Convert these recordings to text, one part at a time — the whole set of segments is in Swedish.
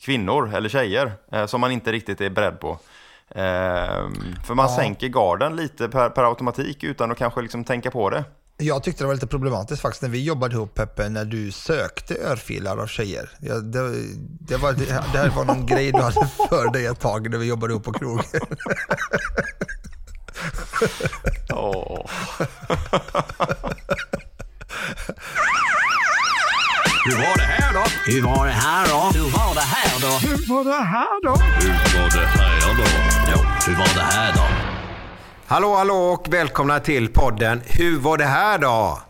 kvinnor eller tjejer eh, som man inte riktigt är beredd på. Eh, för man Ja. sänker garden lite per, per automatik utan att kanske liksom tänka på det. Jag tyckte det var lite problematiskt faktiskt när vi jobbade ihop Peppe, när du sökte örfilar av tjejer. Ja, det, det, var, det, det här var någon grej du hade för dig ett tag när vi jobbade ihop på krogen. Åh. Hur var det här då? Hur var det här då? Hur var det här då? Hur var det här då? Hur var det här då? Jo, hur var det här då? Hallå, hallå och välkomna till podden Hur var det här då?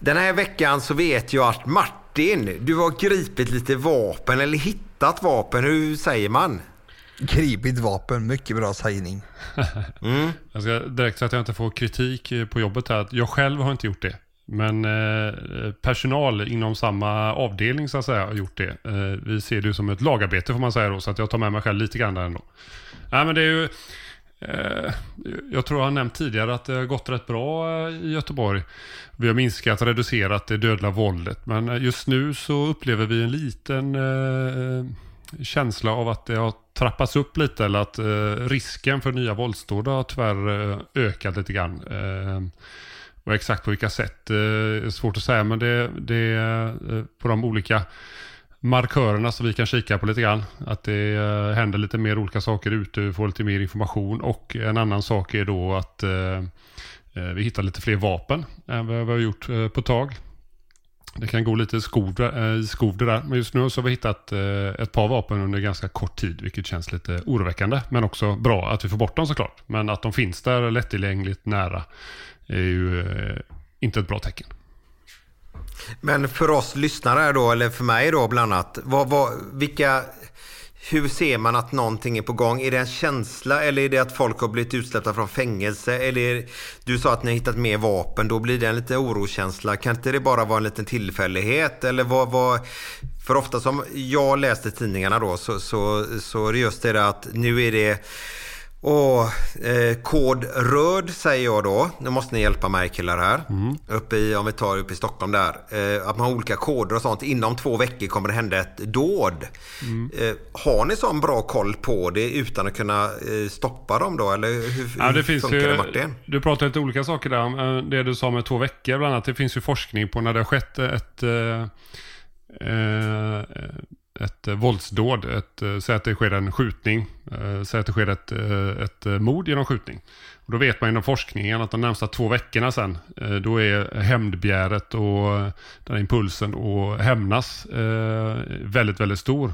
Den här veckan så vet jag att Martin, du har gripit lite vapen eller hittat vapen. Hur säger man? Gripit vapen, mycket bra sägning. Jag ska direkt så att jag inte får kritik på jobbet här. att Jag själv har inte gjort det. Men eh, personal inom samma avdelning så att säga har gjort det. Eh, vi ser det ju som ett lagarbete får man säga då. Så att jag tar med mig själv lite grann där ändå. Nej men det är ju... Eh, jag tror jag har nämnt tidigare att det har gått rätt bra eh, i Göteborg. Vi har minskat, reducerat det dödliga våldet. Men eh, just nu så upplever vi en liten eh, känsla av att det har trappats upp lite. Eller att eh, risken för nya våldsdåd har tyvärr eh, ökat lite grann. Eh, och exakt på vilka sätt eh, är svårt att säga. Men det, det är på de olika markörerna som vi kan kika på lite grann. Att det eh, händer lite mer olika saker ute, vi får lite mer information. Och en annan sak är då att vi hittar lite fler vapen än vad vi har gjort på ett tag. Det kan gå lite i skov, i skov det där. Men just nu så har vi hittat ett par vapen under ganska kort tid, vilket känns lite oroväckande. Men också bra att vi får bort dem såklart. Men att de finns där lättillgängligt nära är ju eh, inte ett bra tecken. Men för oss lyssnare då, eller för mig då bland annat. Vad, vad, vilka, hur ser man att någonting är på gång? Är det en känsla eller är det att folk har blivit utsläppta från fängelse? Eller är, du sa att ni har hittat mer vapen, då blir det en liten oroskänsla. Kan inte det bara vara en liten tillfällighet? Eller vad, vad, för ofta som jag läste tidningarna då så, så, så är det just det där att nu är det Åh, eh, kod röd säger jag då. Nu måste ni hjälpa mig killar här. Uppe i, om vi tar upp i Stockholm där. Eh, att man har olika koder och sånt. Inom två veckor kommer det hända ett dåd. Eh, har ni sån bra koll på det utan att kunna eh, stoppa dem då? Eller hur, Ja, det hur finns funkar ju, det Martin? du pratar lite olika saker där. Eh, Det du sa med två veckor bland annat. Det finns ju forskning på när det har skett ett, eh, eh, ett eh, våldsdåd. Ett, eh, säg att det sker en skjutning. Eh, säg att det sker ett, ett mord genom skjutning. Och då vet man inom forskningen att de närmsta två veckorna sen, då är hämndbegäret och den här impulsen att hämnas väldigt, väldigt stor.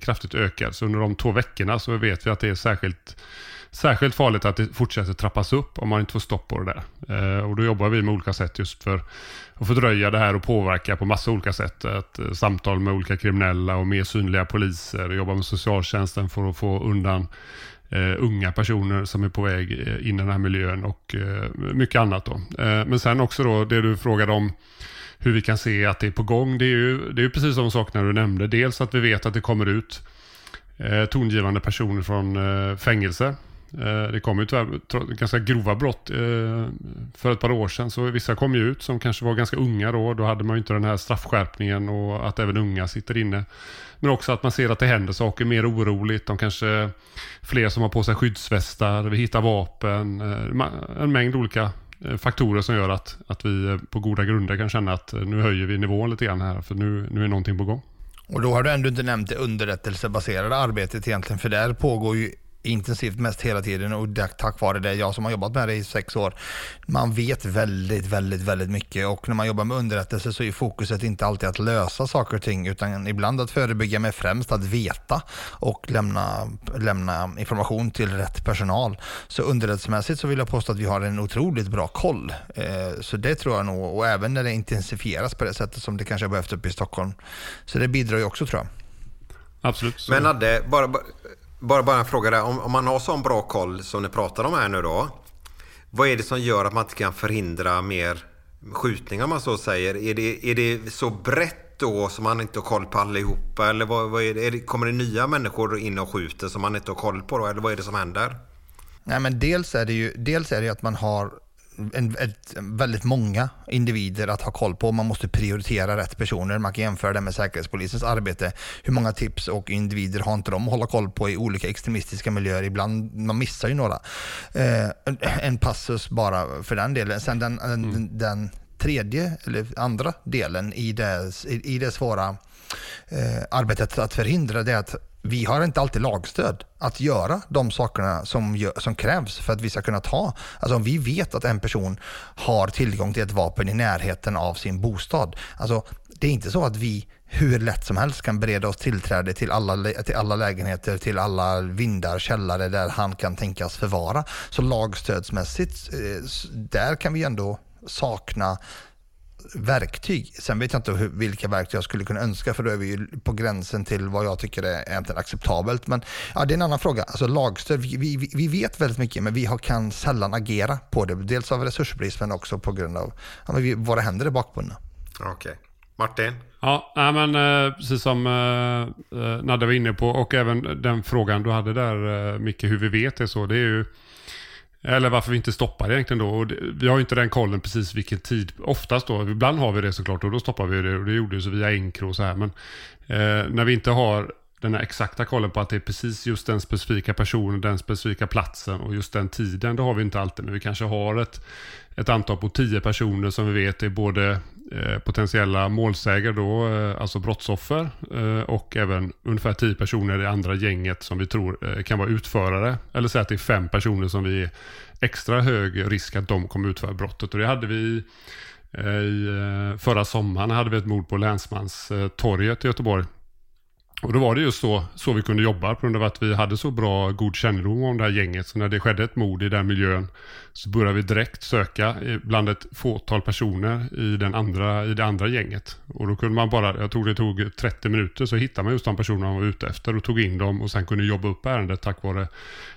Kraftigt ökad. Så under de två veckorna så vet vi att det är särskilt Särskilt farligt att det fortsätter trappas upp om man inte får stopp på det där. Eh, och då jobbar vi med olika sätt just för att fördröja det här och påverka på massa olika sätt. Att, eh, samtal med olika kriminella och mer synliga poliser. Jobba med socialtjänsten för att få undan Uh, unga personer som är på väg eh, in i den här miljön och uh, mycket annat. Då. Uh, men sen också då det du frågade om hur vi kan se att det är på gång. Det är ju, det är ju precis som sakerna du nämnde. Dels att vi vet att det kommer ut tongivande personer från eh, fängelse. Eh, det kom ju tyvärr ganska grova brott eh, för ett par år sedan. Så vissa kom ju ut som kanske var ganska unga då. Då hade man ju inte den här straffskärpningen och att även unga sitter inne. Men också att man ser att det händer saker mer oroligt. De kanske fler som har på sig skyddsvästar, vi hittar vapen. Eh, en mängd olika eh, faktorer som gör att, att vi eh, på goda grunder kan känna att nu höjer vi nivån lite grann här. För nu, nu är någonting på gång. Och då har du ändå inte nämnt det underrättelsebaserade arbetet egentligen, för där pågår ju intensivt mest hela tiden och det, tack vare det, jag som har jobbat med det i sex år, man vet väldigt, väldigt, väldigt mycket och när man jobbar med underrättelse så är fokuset inte alltid att lösa saker och ting utan ibland att förebygga med främst att veta och lämna, lämna information till rätt personal. Så underrättelsemässigt så vill jag påstå att vi har en otroligt bra koll. Eh, så det tror jag nog, och även när det intensifieras på det sättet som det kanske har behövt uppe i Stockholm. Så det bidrar ju också tror jag. Absolut. Men Adde, bara, bara bara, bara en fråga där. Om, om man har sån bra koll som ni pratar om här nu då. Vad är det som gör att man inte kan förhindra mer skjutningar om man så säger? Är det, är det så brett då som man inte har koll på allihopa? Eller vad, vad är det? Är det, kommer det nya människor in och skjuter som man inte har koll på då? Eller vad är det som händer? Nej, men dels är det ju dels är det att man har en, ett, väldigt många individer att ha koll på. Man måste prioritera rätt personer. Man kan jämföra det med Säkerhetspolisens arbete. Hur många tips och individer har inte de att hålla koll på i olika extremistiska miljöer? Ibland, man missar ju några. Eh, en, en passus bara för den delen. Sen den, mm. den, den tredje, eller andra delen i det, i, i det svåra eh, arbetet att förhindra det är att vi har inte alltid lagstöd att göra de sakerna som, gör, som krävs för att vi ska kunna ta. Alltså om vi vet att en person har tillgång till ett vapen i närheten av sin bostad. Alltså det är inte så att vi hur lätt som helst kan bereda oss tillträde till alla, till alla lägenheter, till alla vindar, källare där han kan tänkas förvara. Så lagstödsmässigt, eh, där kan vi ändå sakna verktyg. Sen vet jag inte hur, vilka verktyg jag skulle kunna önska för då är vi ju på gränsen till vad jag tycker är egentligen acceptabelt. Men ja, det är en annan fråga. Alltså lagstöd, vi, vi, vi vet väldigt mycket men vi har, kan sällan agera på det. Dels av resursbrist men också på grund av ja, vi, våra händer är bakbundna. Okej. Okay. Martin? Ja, men eh, precis som eh, eh, Nadde var inne på och även den frågan du hade där Micke, hur vi vet det så. Det är ju eller varför vi inte stoppar egentligen då. Och det, vi har ju inte den kollen precis vilken tid. Oftast då, ibland har vi det såklart och då stoppar vi det. Och det gjorde ju så via Encro och så här. Men eh, när vi inte har den här exakta kollen på att det är precis just den specifika personen, den specifika platsen och just den tiden. Det har vi inte alltid. Men vi kanske har ett, ett antal på tio personer som vi vet är både Eh, potentiella målsägare då, eh, alltså brottsoffer eh, och även ungefär tio personer i andra gänget som vi tror kan vara utförare. Eller säga att det är fem personer som vi är extra hög risk att de kommer utföra brottet. Och det hade vi i förra sommaren hade vi ett mord på Länsmanstorget i Göteborg. Och då var det just så, så vi kunde jobba på grund av att vi hade så bra god kännedom om det här gänget. Så när det skedde ett mord i den miljön så började vi direkt söka eh, bland ett fåtal personer i, den andra, i det andra gänget. Och då kunde man bara, jag tror det tog 30 minuter, så hittade man just de personerna man var ute efter och tog in dem och sen kunde jobba upp ärendet tack vare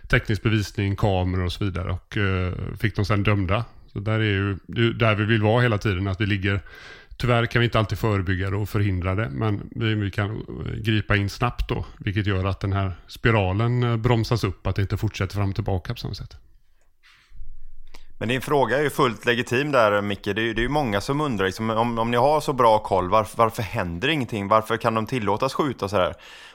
teknisk bevisning, kameror och så vidare och eh, fick dem sen dömda. Så där är ju, där vi vill vara hela tiden, att vi ligger Tyvärr kan vi inte alltid förebygga det och förhindra det, men vi kan gripa in snabbt då, vilket gör att den här spiralen eh, bromsas upp, att det inte fortsätter fram och tillbaka på samma sätt. Men din fråga är ju fullt legitim där Micke. Det är, ju, det är ju många som undrar, liksom, om, om ni har så bra koll, varför, varför händer ingenting? Varför kan de tillåtas skjuta så här?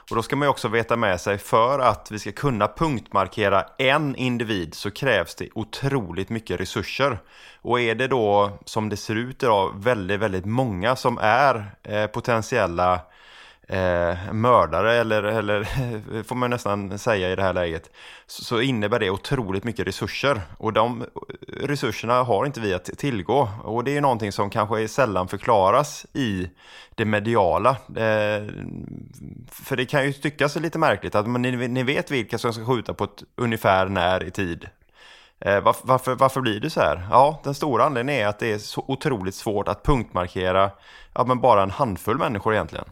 Och då ska man ju också veta med sig, för att vi ska kunna punktmarkera en individ så krävs det otroligt mycket resurser. Och är det då, som det ser ut idag, väldigt, väldigt många som är eh, potentiella eh, mördare, eller, eller får man nästan säga i det här läget, så, så, innebär det otroligt mycket resurser. Och de resurserna har inte vi att tillgå. Och det är någonting som kanske sällan förklaras i det mediala. Eh, för det kan ju tyckas lite märkligt att ni, ni vet vilka som ska skjuta på ett ungefär när i tid. Eh, varför, varför, varför, blir det så här? Ja, den stora anledningen är att det är så otroligt svårt att punktmarkera ja, men bara en handfull människor egentligen.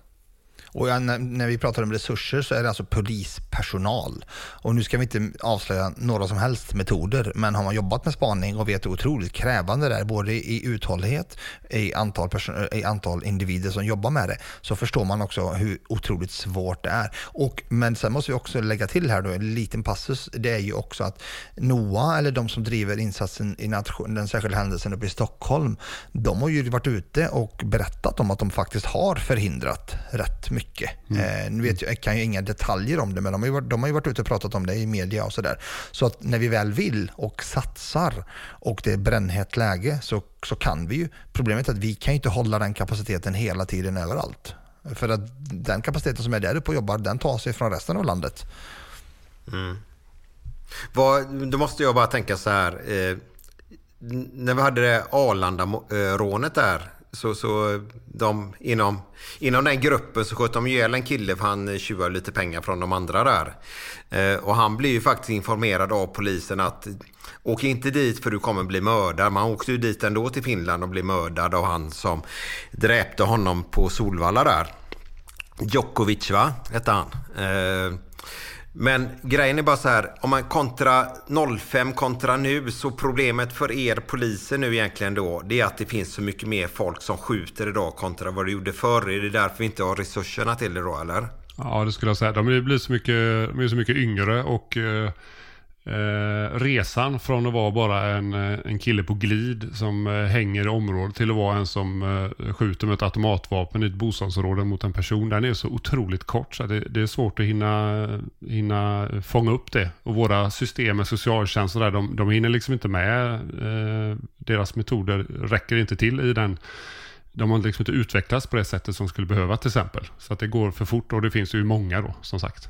Och ja, när, vi pratar om resurser så är det alltså polispersonal. Och nu ska vi inte avslöja några som helst metoder, men har man jobbat med spaning och vet hur otroligt krävande det är, både i uthållighet, i antal, i antal individer som jobbar med det, så förstår man också hur otroligt svårt det är. Och, men sen måste vi också lägga till här då, en liten passus, det är ju också att NOA, eller de som driver insatsen i nation, den särskilda händelsen uppe i Stockholm, de har ju varit ute och berättat om att de faktiskt har förhindrat rätt mycket. Mm. Eh, nu vet jag, kan ju inga detaljer om det, men de har ju varit, de har ju varit ute och pratat om det i media och sådär. Så att när vi väl vill och satsar och det är brännhett läge så, så kan vi ju. Problemet är att vi kan ju inte hålla den kapaciteten hela tiden överallt. För att den kapaciteten som är där uppe och jobbar, den tar sig från resten av landet. Mm. Vad, då måste jag bara tänka så här. Eh, när vi hade det Arlanda-rånet där så, så de, inom, inom den gruppen så sköt de ihjäl en kille för han tjuvade lite pengar från de andra där. Eh, och han blev ju faktiskt informerad av polisen att åk inte dit för du kommer bli mördad. Man åkte ju dit ändå till Finland och blev mördad av han som dräpte honom på Solvalla där. Djokovic va, hette han. Eh, men grejen är bara så här, om man kontra 05 kontra nu så problemet för er poliser nu egentligen då, det är att det finns så mycket mer folk som skjuter idag kontra vad det gjorde förr. Är det därför vi inte har resurserna till det då eller? Ja, det skulle jag säga. De blir så mycket, de är så mycket yngre och eh, eh, resan från att vara bara en, eh, en kille på glid som eh, hänger i området till att vara en som eh, skjuter med ett automatvapen i ett bostadsområde mot en person. Den är så otroligt kort så det, det, är svårt att hinna, hinna fånga upp det. Och våra system med socialtjänst och där, de, de hinner liksom inte med. Eh, deras metoder räcker inte till i den de har liksom inte utvecklats på det sättet som skulle behöva till exempel. Så att det går för fort och det finns ju många då som sagt.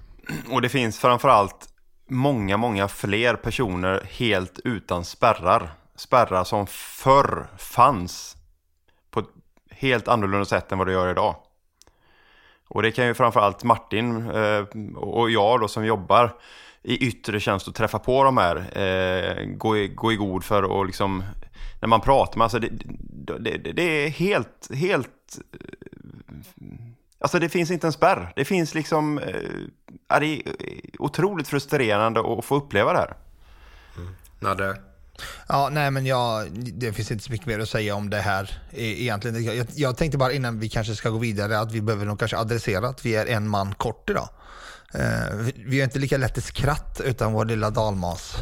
Och det finns framförallt många, många fler personer helt utan spärrar. Spärrar som förr fanns på ett helt annorlunda sätt än vad det gör idag. Och det kan ju framförallt Martin eh, och jag då som jobbar i yttre tjänst och träffa på de här eh, gå, i, gå i god för och liksom när man pratar med, alltså det, det, det är helt, helt eh, Alltså det finns inte en spärr. Det finns liksom... Eh, det är otroligt frustrerande att få uppleva det här. Mm. Nadde? Ja, nej men jag, det finns inte så mycket mer att säga om det här e, egentligen. Jag, jag tänkte bara innan vi kanske ska gå vidare att vi behöver nog kanske adressera att vi är en man kort idag. Eh, vi är inte lika lätt till skratt utan vår lilla dalmas.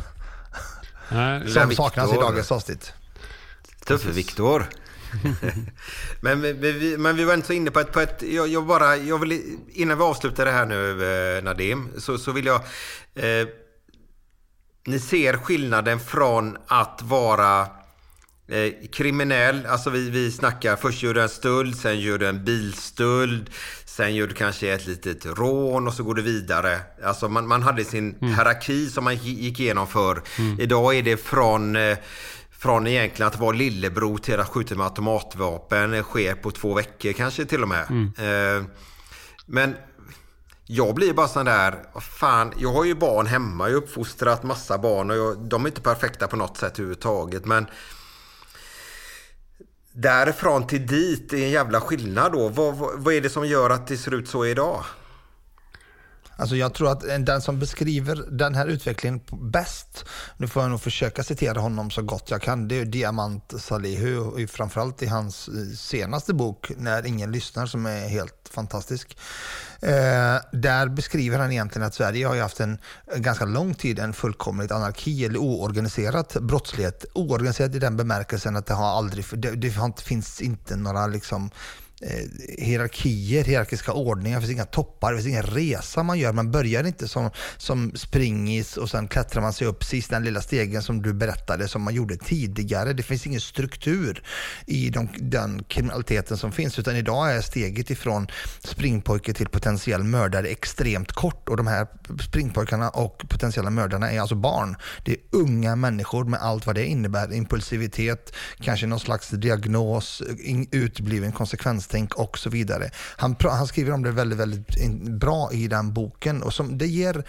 Nej, som saknas i dagens avsnitt. Tuffe Viktor. men, men, vi, men vi var inte så inne på ett... På ett jag, jag, bara, jag vill, innan vi avslutar det här nu, eh, Nadim, så, så vill jag... Eh, ni ser skillnaden från att vara eh, kriminell. Alltså vi, vi snackar, först gör du en stöld, sen gör du en bilstöld, sen gör du kanske ett litet rån och så går du vidare. Alltså man, man hade sin mm. hierarki som man gick igenom för. Mm. Idag är det från eh, från egentligen att vara lillebror till att skjuta med automatvapen sker på två veckor kanske till och med. Mm. Eh, men jag blir bara sån där, fan, jag har ju barn hemma, jag har uppfostrat massa barn och jag, de är inte perfekta på något sätt överhuvudtaget. Men därifrån till dit är en jävla skillnad då. Vad, vad, vad är det som gör att det ser ut så idag? Alltså jag tror att den som beskriver den här utvecklingen bäst, nu får jag nog försöka citera honom så gott jag kan, det är Diamant Salihu, framförallt i hans eh, senaste bok När ingen lyssnar som är helt fantastisk. Eh, där beskriver han egentligen att Sverige har haft en ganska lång tid en fullkomligt anarki eller oorganiserat brottslighet. Oorganiserat i den bemärkelsen att det har aldrig, det, det finns inte några liksom eh, hierarkier, hierarkiska ordningar, det finns inga toppar, det finns ingen resa man gör. Man börjar inte som, som springis och sen klättrar man sig upp sist den lilla stegen som du berättade som man gjorde tidigare. Det finns ingen struktur i de, den kriminaliteten som finns utan idag är steget ifrån springpojke till potentiell mördare extremt kort och de här springpojkarna och potentiella mördarna är alltså barn. Det är unga människor med allt vad det innebär. Impulsivitet, kanske någon slags diagnos, utebliven konsekvens konsekvenstänk och så vidare. Han, han skriver om det väldigt, väldigt bra i den boken och som, det, ger,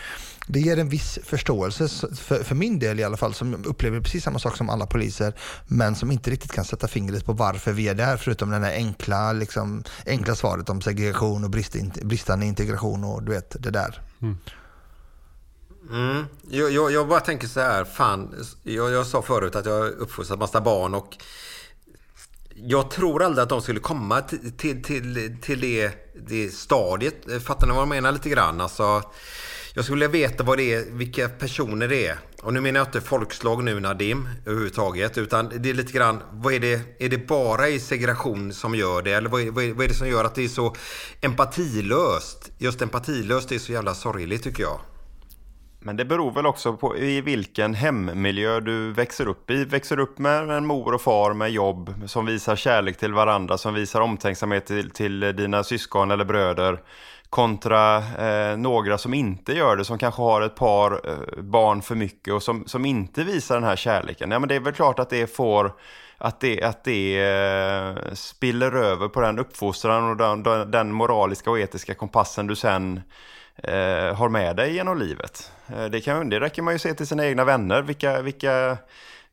det ger en viss förståelse, för, för min del i alla fall, som upplever precis samma sak som alla poliser, men som inte riktigt kan sätta fingret på varför vi är där, förutom det enkla, liksom, enkla svaret om segregation och brist, bristande integration och du vet, det där. Mm. Mm. Jag, jag, jag, bara tänker så här, fan, jag, jag sa förut att jag har uppfostrat massa barn och jag tror aldrig att de skulle komma till, till, till, till det, det stadiet. Fattar ni vad jag menar lite grann? Alltså, jag skulle vilja veta vad det är, vilka personer det är. Och nu menar jag inte folkslag nu Nadim överhuvudtaget. Utan det är lite grann, vad är det, är det bara i segregation som gör det? Eller vad är, vad är, vad är det som gör att det är så empatilöst? Just empatilöst är så jävla sorgligt tycker jag. Men det beror väl också på i vilken hemmiljö du växer upp i. Växer du upp med en mor och far med jobb som visar kärlek till varandra, som visar omtänksamhet till, till dina syskon eller bröder kontra eh, några som inte gör det, som kanske har ett par eh, barn för mycket och som, som inte visar den här kärleken. Ja, men det är väl klart att det får att det, att det eh, spiller över på den uppfostran och den, den moraliska och etiska kompassen du sen eh, har med dig genom livet. Eh, det, kan, det räcker man ju se till sina egna vänner, vilka, vilka,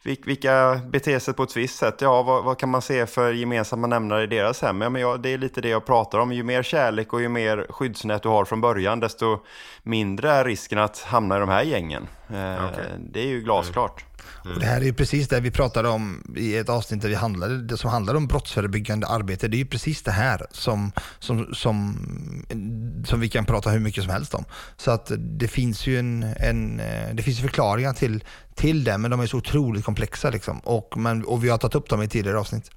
vilka beter sig på ett visst sätt. Ja, vad, vad, kan man se för gemensamma nämnare i deras hem? Ja, men ja, det är lite det jag pratar om. Ju mer kärlek och ju mer skyddsnät du har från början, desto mindre är risken att hamna i de här gängen. Eh, okay. Det är ju glasklart. Mm. Mm. det här är ju precis det vi pratade om i ett avsnitt där vi handlade, det som handlar om brottsförebyggande arbete. Det är ju precis det här som, som, som, som vi kan prata hur mycket som helst om. Så att det finns ju en, en det finns förklaringar till, till det, men de är så otroligt komplexa. Liksom. Och, men, och vi har tagit upp dem i tidigare avsnitt.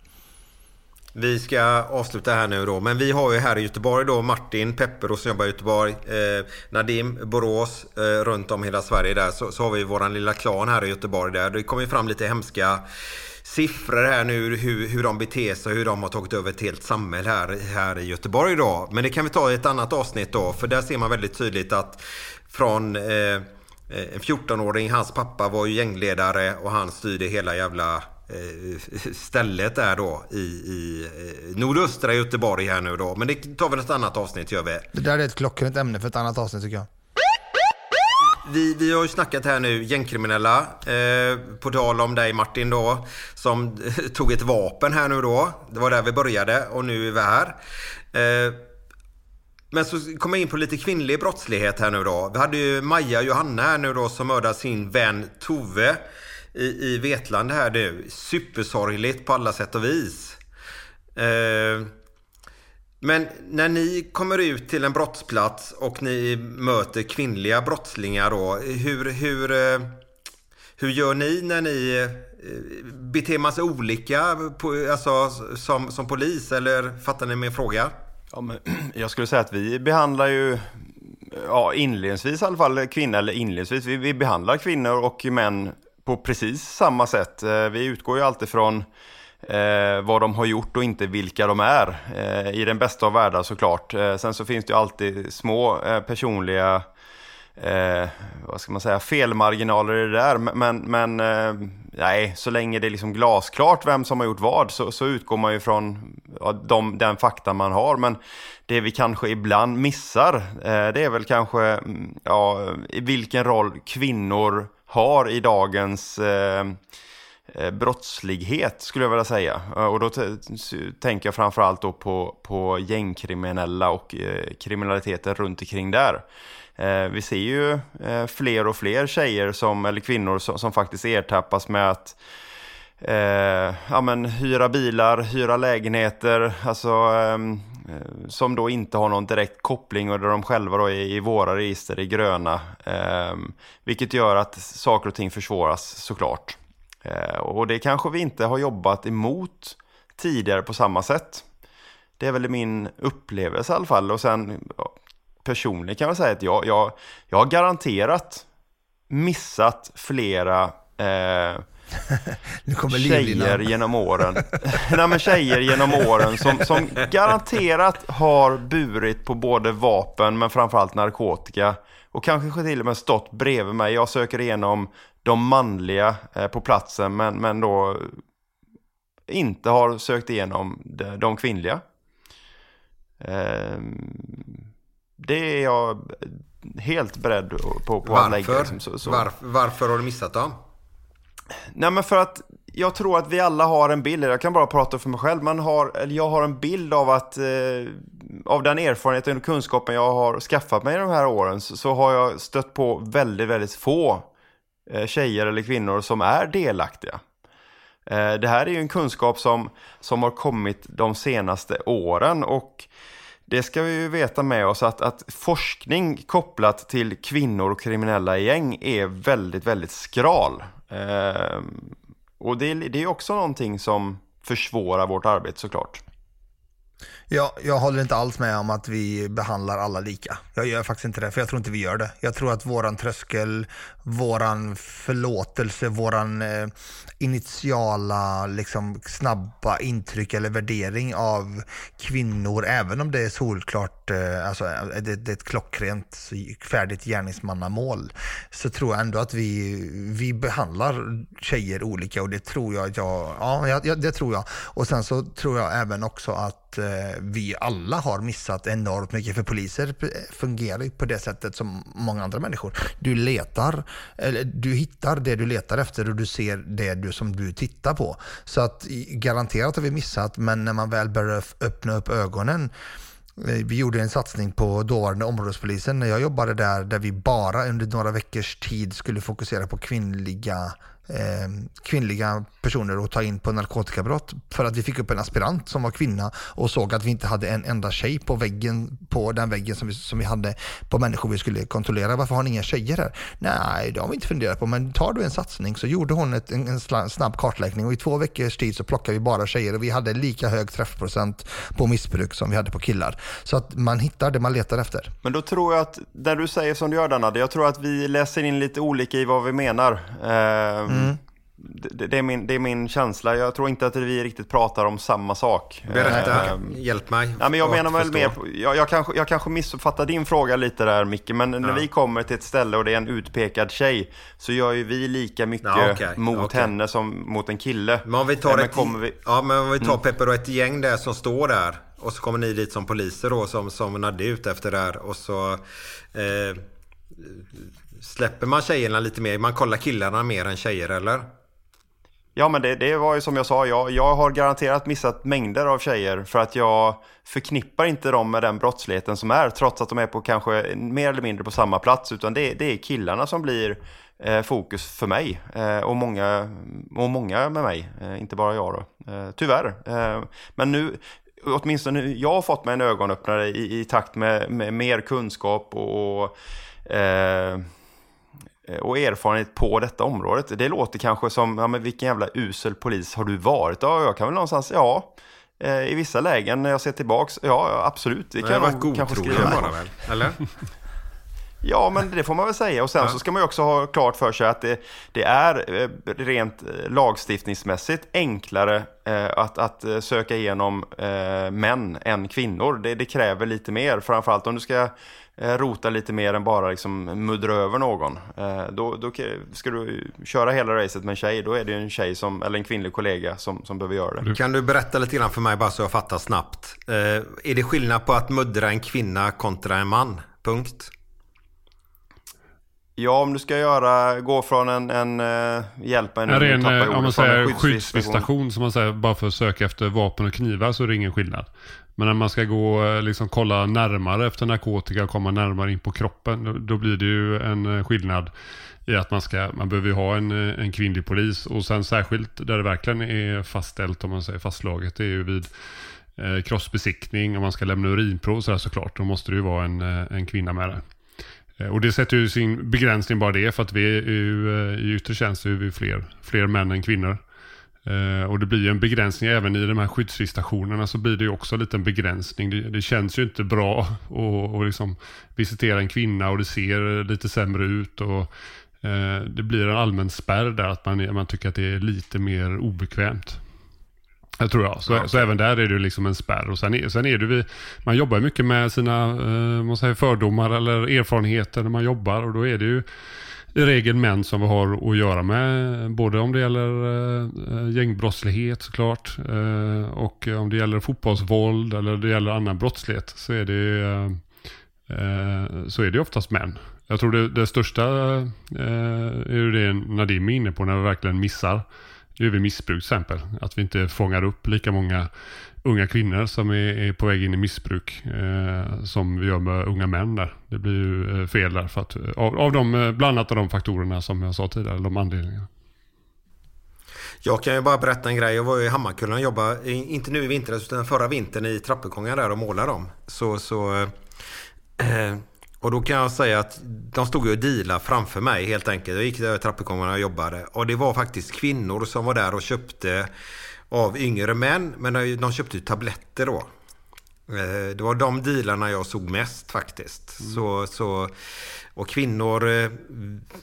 Vi ska avsluta här nu då. Men vi har ju här i Göteborg då Martin Pepperos som jobbar i Göteborg. Eh, Nadim Borås eh, runt om hela Sverige där. Så, så har vi våran lilla klan här i Göteborg där. Det kommer ju fram lite hemska siffror här nu hur, hur de beter sig hur de har tagit över ett helt samhälle här, här i Göteborg då. Men det kan vi ta i ett annat avsnitt då. För där ser man väldigt tydligt att från eh, en 14-åring, hans pappa var ju gängledare och han styrde hela jävla stället där då i, i eh, nordöstra Göteborg här nu då. Men det tar väl ett annat avsnitt gör vi. Det där är ett klockrent ämne för ett annat avsnitt tycker jag. Vi, vi har ju snackat här nu gängkriminella. Eh, på tal om dig Martin då. Som tog ett vapen här nu då. Det var där vi började och nu är vi här. Eh, men så kommer jag in på lite kvinnlig brottslighet här nu då. Vi hade ju Maja Johanna här nu då som mördade sin vän Tove i, i Vetlanda här nu. Supersorgligt på alla sätt och vis. Eh, men när ni kommer ut till en brottsplats och ni möter kvinnliga brottslingar då. Hur, hur, eh, hur gör ni när ni eh, beter man sig olika på, alltså, som, som polis? Eller fattar ni min fråga? Ja, men, jag skulle säga att vi behandlar ju ja, inledningsvis i alla fall kvinnor, eller inledningsvis, vi, vi behandlar kvinnor och män på precis samma sätt. Eh, vi utgår ju alltid från eh, vad de har gjort och inte vilka de är. Eh, I den bästa av världar såklart. Eh, sen så finns det ju alltid små eh, personliga eh, vad ska man säga, felmarginaler i det där. Men, men eh, nej, så länge det är liksom glasklart vem som har gjort vad så, så utgår man ju från ja, de, den fakta man har. Men det vi kanske ibland missar, eh, det är väl kanske mm, ja, i vilken roll kvinnor har i dagens eh, eh, brottslighet skulle jag vilja säga. Eh, och då tänker jag framförallt då på, på gängkriminella och eh, kriminaliteten runt omkring där. Eh, vi ser ju eh, fler och fler tjejer som, eller kvinnor som, som faktiskt ertappas med att eh, ja, men, hyra bilar, hyra lägenheter, alltså, ehm, eh, som då inte har någon direkt koppling och där de själva då är i våra register i gröna. Eh, vilket gör att saker och ting försvåras såklart. Eh, och det kanske vi inte har jobbat emot tidigare på samma sätt. Det är väl min upplevelse i alla fall. Och sen ja, personligen kan jag säga att jag, jag, jag har garanterat missat flera eh, nu kommer tjejer genom åren. Nej, men tjejer genom åren som, som garanterat har burit på både vapen men framförallt narkotika. Och kanske till och med stått bredvid mig. Jag söker igenom de manliga eh, på platsen men, men då inte har sökt igenom de, de kvinnliga. Eh, det är jag helt beredd på, på att lägga. Varför? liksom, så, så. Varf- varför har du missat dem? Nej men för att jag tror att vi alla har en bild, jag kan bara prata för mig själv, man har, eller jag har en bild av att eh, av den erfarenheten och kunskapen jag har skaffat mig de här åren så, så har jag stött på väldigt, väldigt få eh, tjejer eller kvinnor som är delaktiga. Eh, det här är ju en kunskap som, som har kommit de senaste åren och det ska vi ju veta med oss att, att forskning kopplat till kvinnor och kriminella gäng är väldigt, väldigt skral. Eh, och det, det är också någonting som försvårar vårt arbete såklart. Ja, jag håller inte alls med om att vi behandlar alla lika. Jag gör faktiskt inte det, för jag tror inte vi gör det. Jag tror att våran tröskel, våran förlåtelse, våran eh, initiala liksom, snabba intryck eller värdering av kvinnor, även om det är solklart, eh, alltså eh, det, det är ett klockrent färdigt gärningsmannamål, så tror jag ändå att vi, vi behandlar tjejer olika och det tror jag att jag, ja, jag, det tror jag. Och sen så tror jag även också att att eh, vi alla har missat enormt mycket, för poliser eh, fungerar ju på det sättet som många andra människor. Du letar, eller du hittar det du letar efter och du ser det du, som du tittar på. Så att garanterat har vi missat, men när man väl börjar öppna upp ögonen eh, vi gjorde en satsning på dåvarande områdespolisen när jag jobbade där, där vi bara under några veckors tid skulle fokusera på kvinnliga eh, kvinnliga personer att ta in på narkotikabrott för att vi fick upp en aspirant som var kvinna och såg att vi inte hade en enda tjej på väggen, på den väggen som vi, som vi hade på människor vi skulle kontrollera. Varför har ni inga tjejer här? Nej, det har vi inte funderat på, men tar du en satsning så gjorde hon ett, en, en snabb kartläggning och i två veckors tid så plockade vi bara tjejer och vi hade lika hög träffprocent på missbruk som vi hade på killar. Så att man hittar det man letar efter. Men då tror jag att, när du säger som du gör Danade, jag tror att vi läser in lite olika i vad vi menar. Eh, Mm det, det, är min, det är min känsla. Jag tror inte att vi riktigt pratar om samma sak. Berätta, Eh, hjälp mig. Ja, men jag menar väl mer, jag, jag, kanske, jag kanske missuppfattar din fråga lite där Micke, men när Ja. vi kommer till ett ställe och det är en utpekad tjej så gör ju vi lika mycket Ja, okej, mot okej. henne som mot en kille. Men om vi tar, men ett, kommer vi, ja, men om vi tar Mm. Pepper och ett gäng där som står där och så kommer ni dit som poliser då som, som Nadde är ute efter där och så eh, släpper man tjejerna lite mer. Man kollar killarna mer än tjejer eller? Ja men det, det var ju som jag sa, jag, jag har garanterat missat mängder av tjejer för att jag förknippar inte dem med den brottsligheten som är trots att de är på kanske mer eller mindre på samma plats utan det, det är killarna som blir eh, fokus för mig eh, och, många, och många med mig, eh, inte bara jag då, eh, tyvärr. Eh, men nu, åtminstone nu, jag har fått mig en ögonöppnare i, i takt med, med mer kunskap och, och eh, och erfarenhet på detta området. Det låter kanske som, ja men vilken jävla usel polis har du varit? Ja, jag kan väl någonstans, ja. eh, I vissa lägen när jag ser tillbaks, ja absolut. Det kan har jag varit nog kanske godtrogen skriva. bara väl? Eller? Ja, men det får man väl säga. Och sen Ja. så ska man ju också ha klart för sig att det, det är eh, rent eh, lagstiftningsmässigt enklare eh, att, att söka igenom män än kvinnor. Det, det kräver lite mer, framförallt om du ska rota lite mer än bara liksom muddra över någon. Då, då ska du köra hela racet med en tjej, då är det en tjej som, eller en kvinnlig kollega som, som behöver göra det. Kan du berätta lite grann för mig bara så jag fattar snabbt. Är det skillnad på att muddra en kvinna kontra en man? Punkt. Ja, om du ska göra, gå från en, en uh, hjälpa en en, jag eh, om man säger skyddsvisitation. som man säger bara för att söka efter vapen och knivar så är det ingen skillnad. Men när man ska gå eh, liksom kolla närmare efter narkotika och komma närmare in på kroppen då, då blir det ju en skillnad i att man ska, man behöver ju ha en, en kvinnlig polis och sen särskilt där det verkligen är fastställt om man säger fastslaget det är ju vid eh, kroppsbesiktning om man ska lämna urinprov så såklart då måste det ju vara en, en kvinna med där. Eh, och det sätter ju sin begränsning bara det för att vi är ju, eh, i yttre tjänst är vi fler, fler män än kvinnor. Eh, och det blir ju en begränsning även i de här skyddsvisitationerna så blir det ju också en liten begränsning. Det, det känns ju inte bra att och liksom visitera en kvinna och det ser lite sämre ut. Och, eh, det blir en allmän spärr där att man, man tycker att det är lite mer obekvämt. Jag tror jag. Så, Ja, så även där är det liksom en spärr. Och sen är, sen är det vi, man jobbar mycket med sina eh, man säger fördomar eller erfarenheter när man jobbar. Och då är det ju i regel män som vi har att göra med. Både om det gäller eh, gängbrottslighet såklart. Eh, och om det gäller fotbollsvåld eller det gäller annan brottslighet så är det, eh, eh, så är det oftast män. Jag tror det, det största eh, är ju det Nadim är inne på när vi verkligen missar. Det är vid missbruk till exempel. Att vi inte fångar upp lika många unga kvinnor som är, är på väg in i missbruk eh, som vi gör med unga män där. Det blir ju eh, fel där för att, eh, av, av de, eh, bland annat av de faktorerna som jag sa tidigare, de anledningarna. Jag kan ju bara berätta en grej. Jag var i Hammarkullen och jobbade, inte nu i vintras utan förra vintern i trappuppgångar där och målade dem. Så, så, eh, och då kan jag säga att de stod ju och dealade framför mig helt enkelt. Jag gick i trappuppgångarna och jobbade. Och det var faktiskt kvinnor som var där och köpte av yngre män. Men de köpte ju tabletter då. Eh, det var de dealarna jag såg mest faktiskt. Mm. Så, så, och kvinnor, eh,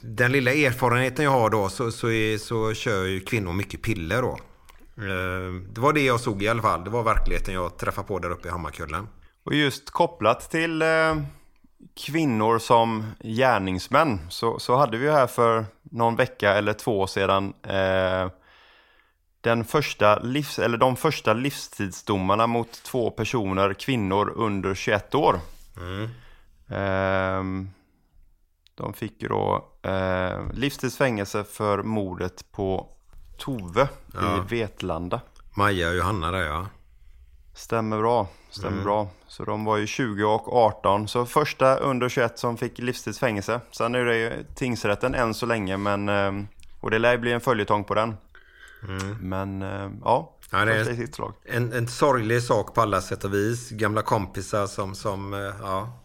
den lilla erfarenheten jag har då så, så, är, så kör ju kvinnor mycket piller då. Eh, det var det jag såg i alla fall. Det var verkligheten jag träffade på där uppe i Hammarkullen. Och just kopplat till kvinnor som gärningsmän så, så hade vi här för någon vecka eller två sedan eh, den första livs, eller de första livstidsdomarna mot två personer, kvinnor under 21 år. Mm. Eh, de fick ju då eh, livstidsfängelse för mordet på Tove ja. i Vetlanda. Maja och Johanna där ja. Stämmer bra, stämmer mm. bra. Så de var ju 20 och 18. Så första under 21 som fick livstidsfängelse. Sen är det ju tingsrätten än så länge men ehm, och det lär bli en följetong på den. Mm. Men eh, ja, ja det är sitt slag. En, en sorglig sak på alla sätt och vis. Gamla kompisar som, som eh, ja.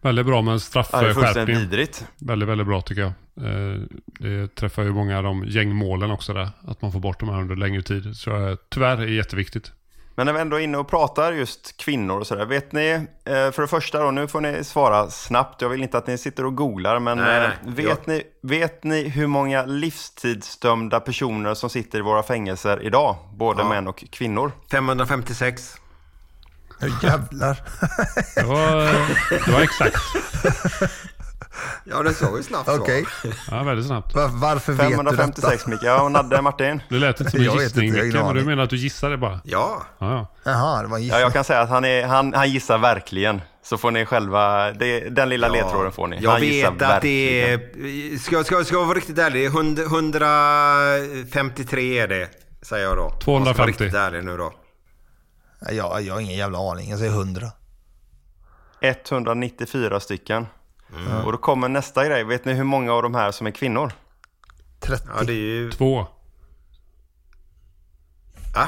Väldigt bra med en straffskärpning. vidrigt. Väldigt, väldigt bra tycker jag. Eh, det träffar ju många av de gängmålen också där. Att man får bort de här under längre tid. Så jag tyvärr är jätteviktigt. Men när vi ändå är inne och pratar just kvinnor och sådär. Vet ni, eh, för det första då, nu får ni svara snabbt. Jag vill inte att ni sitter och googlar, men nej, nej, eh, vet, jag... ni, vet ni hur många livstidsdömda personer som sitter i våra fängelser idag? Både ja. män och kvinnor. 556. Jävlar. det, var, det var exakt. Ja, det såg ju snabbt. Okej. Ja, väldigt snabbt. Var, varför vet 556 Micke. Ja, Nadde Martin. Det lät inte som en gissning Micke, men du menar att du gissade bara? Ja. Ja, ja. Jaha, det var en gissning. Ja, jag kan säga att han, är, han, han gissar verkligen. Så får ni själva, det, den lilla ja, ledtråden får ni. Jag han vet att verkligen. det är, ska, ska, ska jag vara riktigt ärlig, 153 är det, säger jag då. 250. Jag ska vara riktigt ärlig nu då. Ja, jag har ingen jävla aning, jag säger 100. 194 stycken. Mm. Och då kommer nästa grej. Vet ni hur många av de här som är kvinnor? 30. Ja, det är ju... Två. Ah?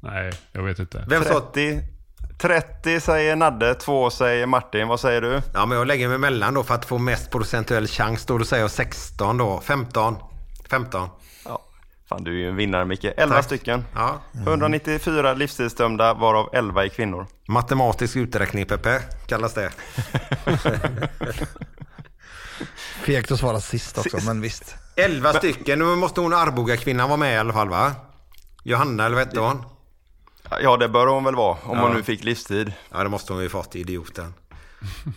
Nej, jag vet inte. Vem 30, 30 säger Nadde, 2 säger Martin. Vad säger du? Ja, men jag lägger mig emellan då för att få mest procentuell chans. Då, då säger jag 16 då. 15. 15. Fan, du är ju en vinnare Micke. 11 Tack. stycken. Ja. Mm. 194 livstidsdömda varav 11 är kvinnor. Matematisk uträkning Peppe, kallas det. Fegt att svara sist också, men visst. 11 stycken. Nu måste hon Arboga-kvinnan vara med i alla fall va? Johanna eller vad hette hon? Ja, det bör hon väl vara om ja. hon nu fick livstid. Ja, det måste hon ju fått, idioten.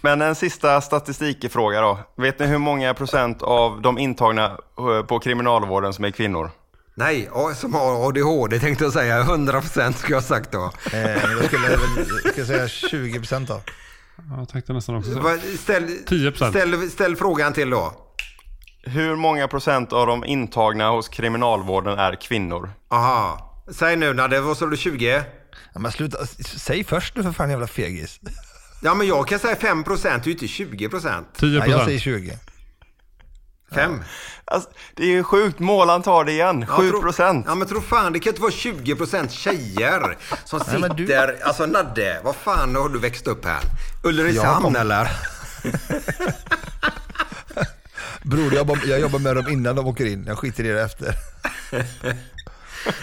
Men en sista statistikfråga då. Vet ni hur många procent av de intagna eh, på kriminalvården som är kvinnor? Nej, som har ADHD tänkte jag säga. 100% skulle jag ha sagt då. Eh, då skulle jag, ska säga 20% då. Jag tänkte nästan också ställ, 10%. Ställ, ställ frågan till då. Hur många procent av de intagna hos kriminalvården är kvinnor? Aha. Säg nu Nadde, vad sa du 20? Ja, men sluta, säg först nu för fan jävla fegis. Ja men jag kan säga 5 procent, du är inte 20 procent. 10 procent. Ja, jag säger 20. Fem? Alltså, det är ju sjukt. Målan tar det igen. Ja, 7 procent. Ja, men tro fan, det kan inte vara 20 procent tjejer som sitter... Nej, du... Alltså Nadde, vad fan har du växt upp här? Ulricehamn kom... eller? Bror, jag jobbar, jag jobbar med dem innan de åker in. Jag skiter i det efter.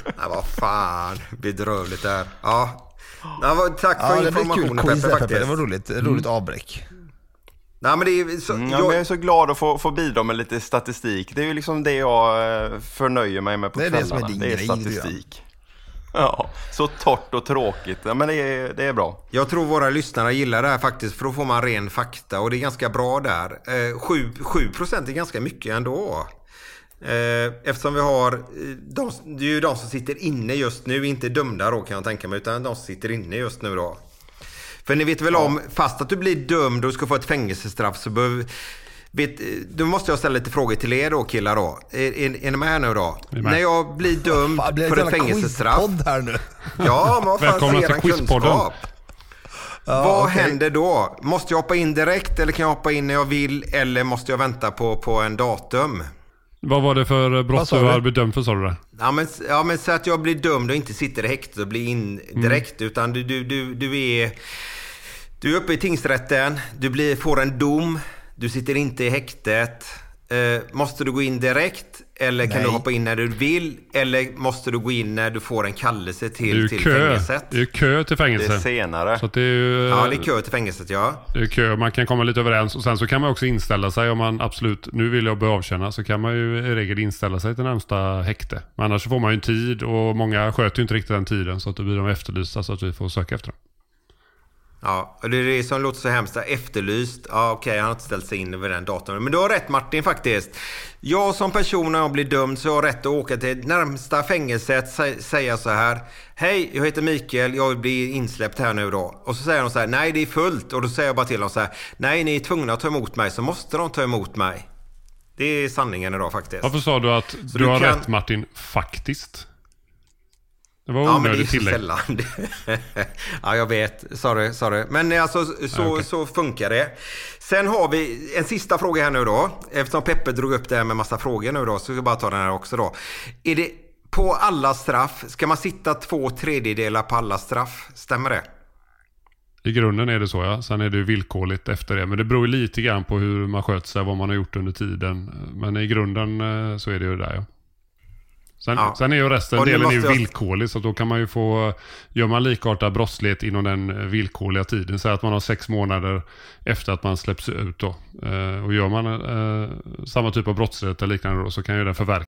Nej, vad fan. Bedrövligt det här. Ja. ja tack för ja, informationen Peppe, faktiskt. Det var roligt. Roligt mm. avbräck. Nej, men det är så, mm, jag... jag... är så glad att få, få bidra med lite statistik. Det är ju liksom det jag eh, förnöjer mig med på det är kvällarna. Det, som är din det är grej, statistik. Ja, så torrt och tråkigt. Ja, men det är, det är bra. Jag tror våra lyssnare gillar det här faktiskt för då får man ren fakta och det är ganska bra där. Eh, 7, 7% är ganska mycket ändå. Eh, eftersom vi har, eh, de, det är ju de som sitter inne just nu, inte dömda då kan jag tänka mig, utan de som sitter inne just nu då. För ni vet väl om, fast att du blir dömd och ska få ett fängelsestraff så behöver Vet, då måste jag ställa lite frågor till er då killar då. Är, är, är ni med här nu då? med. När jag blir dömd Fan, blir för ett fängelsestraff. här nu? Ja, men vad fan Välkomna till Quizpodden. kunskap? Vad okej. händer då? Måste jag hoppa in direkt eller kan jag hoppa in när jag vill eller måste jag vänta på, på en datum? Vad var det för Vad brott du har bedömt för sa du det? Ja men, ja men så att jag blir dömd och inte sitter i häktet och blir in direkt utan du, du, du, du är Du är uppe i tingsrätten, du blir, får en dom, du sitter inte i häktet. Eh, måste du gå in direkt eller kan Nej. du hoppa in när du vill? Eller måste du gå in när du får en kallelse till, till kö. fängelset? Det är ju kö till Det är fängelse. senare. Så att det är ju Ja, det är kö till fängelset ja. det är kö. Man kan komma lite överens och sen så kan man också inställa sig om man absolut, nu vill jag börja avtjäna, så kan man ju i regel inställa sig till närmsta häkte. Men annars så får man ju en tid och många sköter ju inte riktigt den tiden så att då blir de efterlysta så att vi får söka efter dem. Ja, och det är det som låter så hemskt. Efterlyst. Ja, okej, han har inte ställt sig in över den datorn. Men du har rätt Martin faktiskt. Jag som person när jag blir dömd så har jag rätt att åka till närmsta fängelset sä- säga så här. Hej, jag heter Mikael, jag blir insläppt här nu då. Och så säger de så här, nej det är fullt. Och då säger jag bara till dem så här, nej ni är tvungna att ta emot mig så måste de ta emot mig. Det är sanningen idag faktiskt. Varför sa du att du, du har kan- rätt Martin, faktiskt? Det var Ja, men det är onödigt tillägg. sällan. ja, jag vet. Sorry, sorry. Men alltså, så, Ja, okej. så funkar det. Sen har vi en sista fråga här nu då. Eftersom Peppe drog upp det här med massa frågor nu då, så ska jag bara ta den här också då. Är det på alla straff, ska man sitta två tredjedelar på alla straff? Stämmer det? I grunden är det så ja. Sen är det ju villkorligt efter det. Men det beror lite grann på hur man sköter sig, vad man har gjort under tiden. Men i grunden eh, så är det ju där ja. Sen, Ja. sen är ju resten, Och delen är ju villkorlig. Så då kan man ju få, gör man likartad brottslighet inom den eh, villkorliga tiden. Säg att man har sex månader efter att man släpps ut då. Eh, och gör man eh, samma typ av brottslighet eller liknande då, så kan ju den förverkas.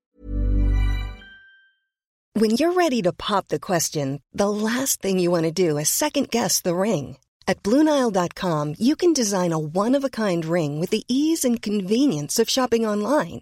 When you're ready to pop the question, the last thing you want to do is second guess the ring. At Bluenile.com, you can design a one of a kind ring with the ease and convenience of shopping online.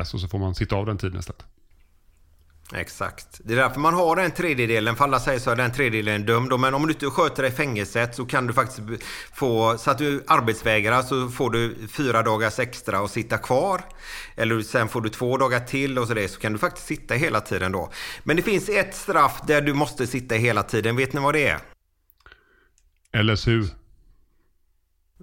Och så får man sitta av den tiden istället. Exakt. Det är därför man har den tredjedelen. För alla säger så är den tredjedelen dömd. Men om du inte sköter dig i fängelset så kan du faktiskt få, så att du arbetsvägrar så får du fyra dagars extra och sitta kvar. Eller sen får du två dagar till och så det så kan du faktiskt sitta hela tiden då. Men det finns ett straff där du måste sitta hela tiden. Vet ni vad det är? LSU.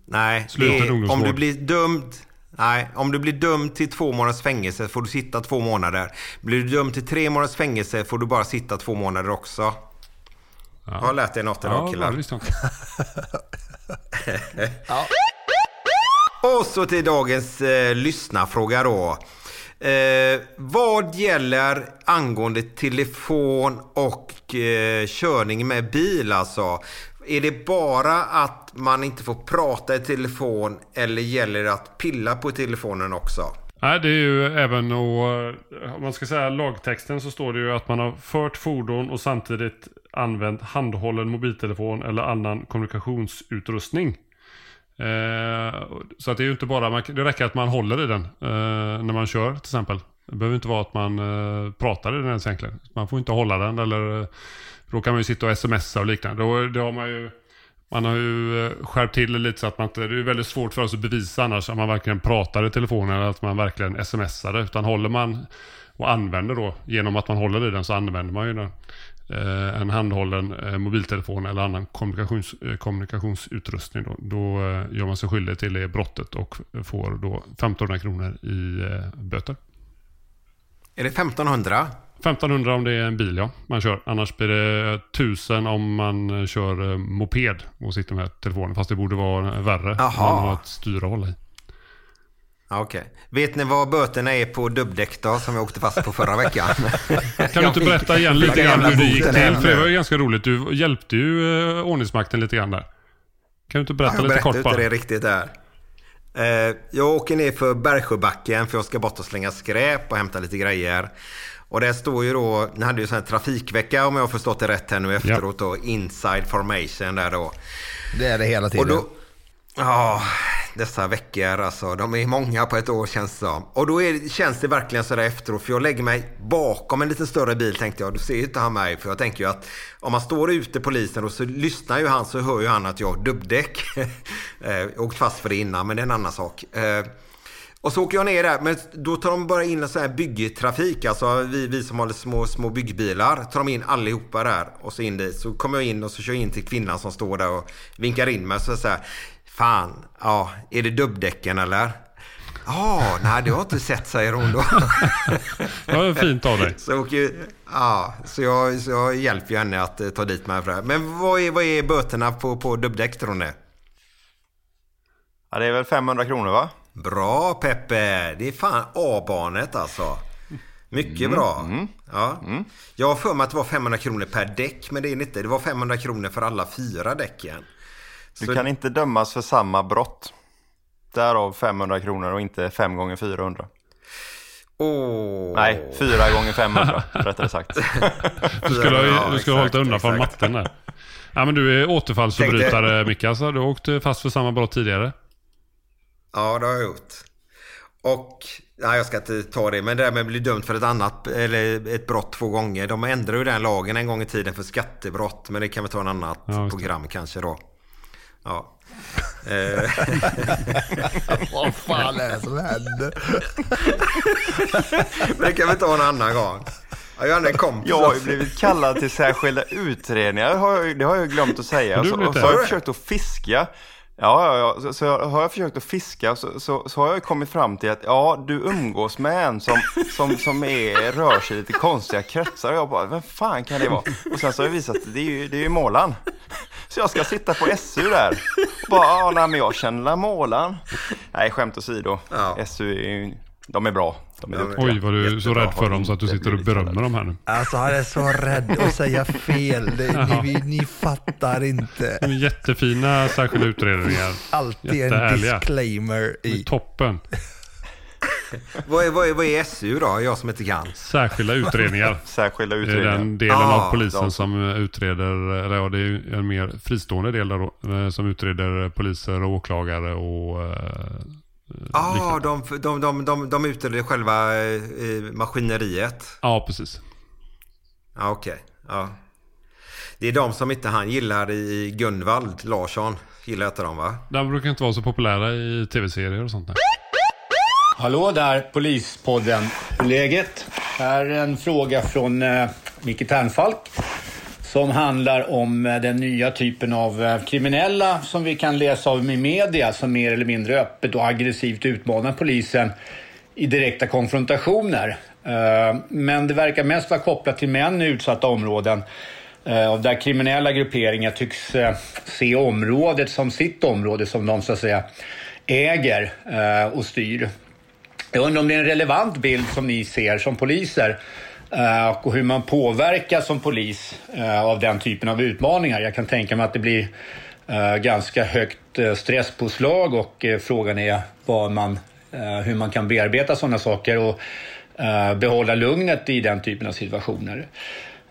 Nej, Sluten är, om ungdomsvård. du blir dömd Nej, om du blir dömd till två månaders fängelse får du sitta två månader. Blir du dömd till tre månaders fängelse får du bara sitta två månader också. Ja. Jag har lärt er något idag Ja, killar. inte. Och så till dagens eh, lyssnarfråga då. Eh, vad gäller angående telefon och eh, körning med bil alltså? Är det bara att man inte får prata i telefon eller gäller det att pilla på telefonen också? Nej, det är ju även och, eh, om man ska säga lagtexten så står det ju att man har fört fordon och samtidigt använt handhållen mobiltelefon eller annan kommunikationsutrustning. Eh, så att det är ju inte bara, man, det räcker att man håller i den eh, när man kör till exempel. Det behöver inte vara att man eh, pratar i den ens egentligen. Man får inte hålla den eller eh, då kan man ju sitta och smsa och liknande. Då, det har man ju Man har ju eh, skärpt till det lite så att man inte, det är väldigt svårt för oss att bevisa annars att man verkligen pratar i telefonen eller att man verkligen smsar det. Utan håller man och använder då, genom att man håller i den så använder man ju den. Eh, en handhållen eh, mobiltelefon eller annan kommunikations, eh, kommunikationsutrustning. Då, då eh, gör man sig skyldig till det brottet och får då 1500 kronor i eh, böter. Är det 1500? 1500 om det är en bil ja, man kör. Annars blir det 1000 om man eh, kör eh, moped och sitter med telefonen. Fast det borde vara värre. Jaha. Om man har ett styre att hålla i. Okej. Vet ni vad böterna är på dubbdäck då, som jag åkte fast på förra veckan? Kan du inte berätta igen lite grann hur det gick till? För det var ju ganska roligt. Du hjälpte ju eh, ordningsmakten lite grann där. Kan du inte berätta jag lite kort inte bara? det riktigt där. Jag åker ner för Bergsjöbacken för jag ska bort och slänga skräp och hämta lite grejer. Och där står ju då, ni hade ju sån här trafikvecka om jag har förstått det rätt här nu efteråt då, inside formation där då. Det är det hela Och tiden. då, ja, dessa veckor alltså. De är många på ett år känns det som. Och då är, känns det verkligen sådär efteråt. För jag lägger mig bakom en lite större bil tänkte jag. Då ser ju inte han mig. För jag tänker ju att om man står ute polisen och så lyssnar ju han så hör ju han att jag har dubbdäck. Eh, jag har åkt fast för det innan men det är en annan sak. Och så åker jag ner där, men då tar de bara in en sån här byggtrafik. Alltså vi, vi som håller små, små byggbilar. Tar de in allihopa där och så in dit. Så kommer jag in och så kör jag in till kvinnan som står där och vinkar in mig. Så säger Fan, ja, är det dubbdäcken eller? Ja, nej det har jag inte sett säger hon då. Det var fint av dig. Så, åker, ju- ja, så, jag, så jag hjälper ju henne att eh, ta dit mig. Men vad är, vad är böterna på, på dubbdäck tror ni? Ja, det är väl 500 kronor va? Bra Peppe! Det är fan A-barnet alltså. Mycket Mm, bra. Ja. Jag har för mig att det var 500 kronor per däck, men det är det inte. Det var 500 kronor för alla fyra däcken. Du Så- kan inte dömas för samma brott. Därav 500 kronor och inte 5 gånger 400. Åh. Nej, 4 gånger 500 rättare sagt. Du skulle ha, Ja, du skulle ha hållit undan från matten där. Ja men du är återfallsförbrytare Micke alltså. Du har åkt fast för samma brott tidigare. Ja, det har jag gjort. Och, nej jag ska inte ta det, men det där med att bli dömd för ett annat, eller ett brott två gånger. De ändrade ju den lagen en gång i tiden för skattebrott, men det kan vi ta en annat Ja, program kanske då. Ja. Vad fan är det som händer? men det kan vi ta en annan gång. Ja, Jag hade en kompis Jag har ju blivit kallad till särskilda utredningar, det har jag, det har jag ju glömt att säga. Har du Så, blivit och så har jag försökt att fiska. Ja, ja, ja. Så, jag- har jag försökt att fiska så, så, så har jag kommit fram till att ja, du umgås med en som, som, som är, rör sig i lite konstiga kretsar. Och jag bara, vem fan kan det vara? Och sen så har jag visat att det är ju, det är ju målan. Så jag ska sitta på SU där. Och bara, ja, nej, men jag känner målan. Nej, skämt åsido. Ja. SU är ju, de är bra. De är Ja, duktiga. Oj vad du så rädd för dem så att du sitter och berömmer dem här nu. Alltså han är så rädd att säga fel. Det, ni, vi- ni fattar inte. De är jättefina särskilda utredningar. Alltid en disclaimer i. Toppen. Vad är, vad, är, vad är SU då? Jag som inte kan. Särskilda utredningar. Särskilda Det är utredningar. den delen Ah, av polisen de- som utreder, eller ja, det är en mer fristående del där då, eh, som utreder poliser och åklagare och eh, Ja, liknande. de, de, de, de, de utreder själva eh, maskineriet. Ja, precis. Ja, okej. Ja. Det är de som inte han gillar i Gunvald Larsson. Gillar inte dem va? De brukar inte vara så populära i tv-serier och sånt där. Hallå där, Polispodden. Läget? Här är en fråga från eh, Micke Ternfalk som handlar om eh, den nya typen av eh, kriminella som vi kan läsa om i media som mer eller mindre öppet och aggressivt utmanar polisen i direkta konfrontationer. Eh, men det verkar mest vara kopplat till män i utsatta områden där kriminella grupperingar tycks se området som sitt område som de så att säga äger och styr. Jag undrar om det är en relevant bild som ni ser som poliser Eh, och hur man påverkas som polis eh, av den typen av utmaningar. Jag kan tänka mig att det blir eh, ganska högt stresspåslag och frågan är vad man, hur man kan bearbeta sådana saker och behålla lugnet i den typen av situationer.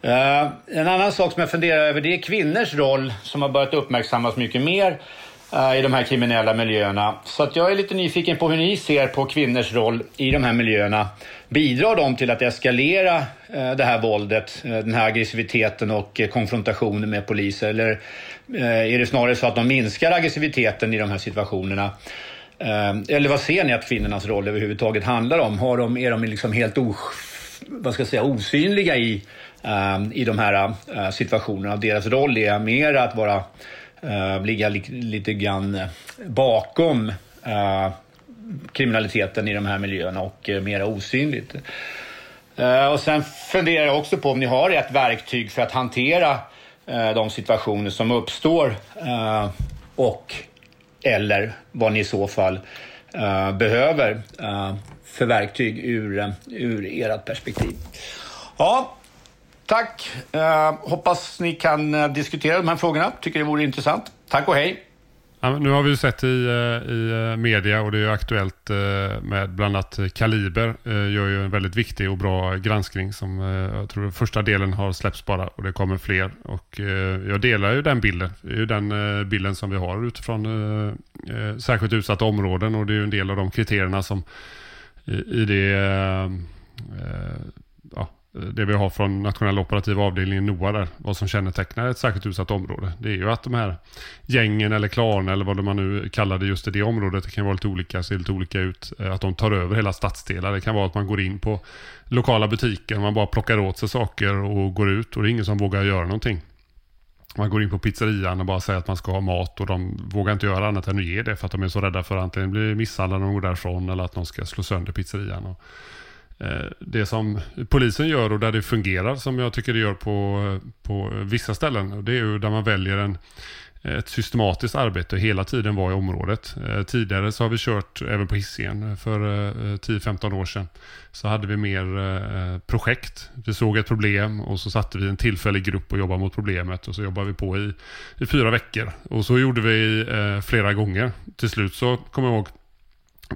En annan sak som jag funderar över det är kvinnors roll som har börjat uppmärksammas mycket mer. Eh, i de här kriminella miljöerna. Så att jag är lite nyfiken på hur ni ser på kvinnors roll i de här miljöerna. Bidrar de till att eskalera eh, det här våldet, eh, den här aggressiviteten och konfrontationen med poliser? Eller är det snarare så att de minskar aggressiviteten i de här situationerna? Eller vad ser ni att kvinnornas roll överhuvudtaget handlar om? Har de, är de liksom helt os, vad ska jag säga, osynliga i, i de här situationerna? Deras roll är mer att vara, eh, ligga li, lite grann eh, bakom eh, kriminaliteten i de här miljöerna och eh, mera osynligt. Eh, och sen funderar jag också på om ni har rätt verktyg för att hantera eh, de situationer som uppstår och eller vad ni i så fall behöver för verktyg ur, ur ert perspektiv. Ja, tack. Eh, hoppas ni kan eh, diskutera de här frågorna. Tycker det vore intressant. Tack och hej. Ja, nu har vi ju sett i, eh, i eh, media och det är ju aktuellt med bland annat Kaliber gör ju en väldigt viktig och bra granskning som jag tror första delen har släppts bara och det kommer fler. Och jag delar ju den bilden. Det är ju den bilden som vi har utifrån särskilt utsatta områden och det är ju en del av de kriterierna som i, i det Eh, det vi har från nationella operativa avdelningen NOA där, vad som kännetecknar ett särskilt utsatt område. Det är ju att de här gängen eller klaner eller vad man nu kallar det just i det området, det kan vara lite olika, ser lite olika ut, eh, att de tar över hela stadsdelar. Det kan vara att man går in på lokala butiker, man bara plockar åt sig saker och går ut och det är ingen som vågar göra någonting. Man går in på pizzerian och bara säger att man ska ha mat och de vågar inte göra annat än att ge det för att de är så rädda för att antingen bli misshandlade när de går därifrån eller att någon ska slå sönder pizzerian. Och Eh, det som polisen gör och där det fungerar som jag tycker det gör på, på vissa ställen. Det är ju där man väljer en, ett systematiskt arbete och hela tiden vara i området. Eh, tidigare så har vi kört även på Hisingen eh, för 10-15 år sedan. Så hade vi mer projekt. Vi såg ett problem och så satte vi en tillfällig grupp och jobbade mot problemet och så jobbade vi på i, i fyra veckor. Och så gjorde vi flera gånger. Till slut så kommer jag ihåg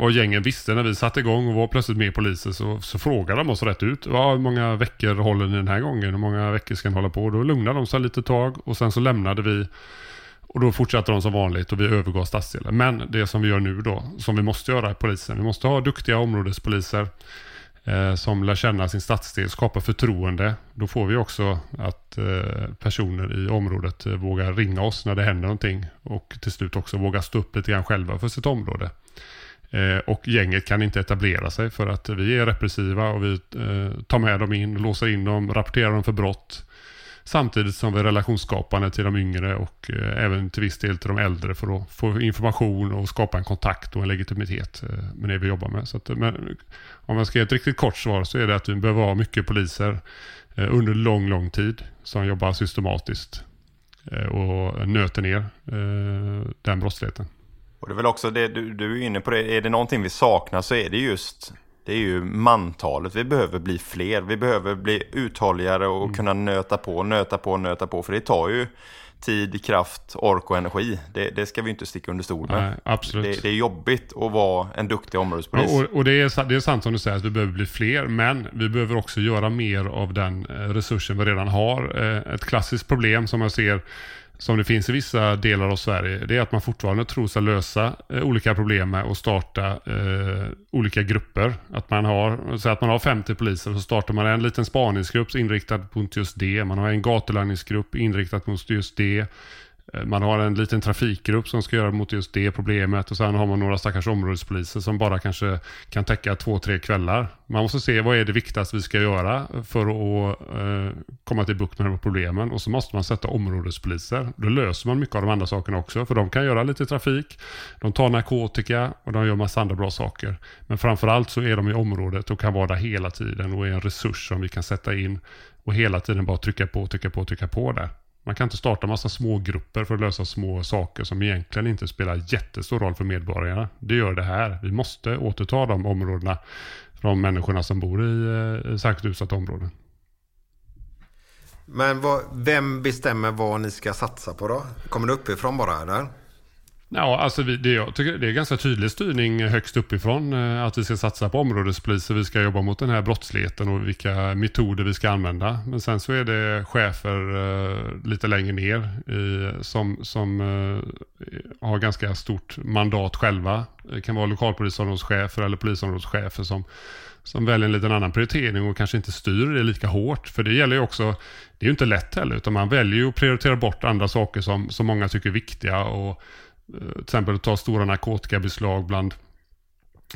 och gängen visste när vi satte igång och var plötsligt med poliser så, så frågade de oss rätt ut. "Ja, Hur många veckor håller ni den här gången? Hur många veckor ska ni hålla på? Då lugnade de sig lite tag och sen så lämnade vi. Och då fortsatte de som vanligt och vi övergav stadsdelen. Men det som vi gör nu då, som vi måste göra i polisen. Vi måste ha duktiga områdespoliser eh, som lär känna sin stadsdel, skapa förtroende. Då får vi också att eh, personer i området eh, vågar ringa oss när det händer någonting. Och till slut också våga stå upp lite grann själva för sitt område. Eh, och gänget kan inte etablera sig för att vi är repressiva och vi eh, tar med dem in, låser in dem, rapporterar dem för brott. Samtidigt som vi är relationsskapande till de yngre och eh, även till viss del till de äldre för att få information och skapa en kontakt och en legitimitet med det vi jobbar med. Så att, men, om jag ska ge ett riktigt kort svar så är det att vi behöver ha mycket poliser under lång, lång tid som jobbar systematiskt och nöter ner den brottsligheten. Och det är väl också det du, du är inne på det. Är det någonting vi saknar så är det just det är ju mantalet. Vi behöver bli fler. Vi behöver bli uthålligare och kunna nöta på, nöta på, nöta på. För det tar ju tid, kraft, ork och energi. Det, det ska vi inte sticka under stol med. Nej, absolut. Det, det är jobbigt att vara en duktig områdespolis. Ja, och, och det, är, det är sant som du säger att vi behöver bli fler, men vi behöver också göra mer av den eh, resursen vi redan har. Eh, Ett klassiskt problem som jag ser som det finns i vissa delar av Sverige, det är att man fortfarande tror sig lösa eh, olika problem med att starta eh, olika grupper. Att man har, så att man har 50 poliser och så startar man en liten spaningsgrupp inriktad mot just det. Man har en gatulangningsgrupp inriktad mot just det. Eh, man har en liten trafikgrupp som ska göra mot just det problemet och sen har man några stackars områdespoliser som bara kanske kan täcka två, tre kvällar. Man måste se vad är det viktigaste vi ska göra för att eh, komma till bukt med de här problemen och så måste man sätta områdespoliser. Då löser man mycket av de andra sakerna också för de kan göra lite trafik, de tar narkotika och de gör massa andra bra saker. Men framförallt så är de i området och kan vara där hela tiden och är en resurs som vi kan sätta in och hela tiden bara trycka på, trycka på, trycka på där. Man kan inte starta massa små grupper för att lösa små saker som egentligen inte spelar jättestor roll för medborgarna. Det gör det här. Vi måste återta de områdena från människorna som bor i eh, särskilt utsatta områden. Men vad, vem bestämmer vad ni ska satsa på då? Kommer det uppifrån bara eller? Ja, alltså vi, det, jag tycker det är ganska tydlig styrning högst uppifrån. Eh, att vi ska satsa på områdespoliser, vi ska jobba mot den här brottsligheten och vilka metoder vi ska använda. Men sen så är det chefer eh, lite längre ner i, som, som eh, har ganska stort mandat själva. Det kan vara lokalpolisområdeschefer eller polisområdeschefer som, som väljer en liten annan prioritering och kanske inte styr det lika hårt. För det gäller ju också, det är ju inte lätt heller, utan man väljer ju att prioritera bort andra saker som, som många tycker är viktiga. Och, Eh, till exempel att ta stora narkotikabeslag bland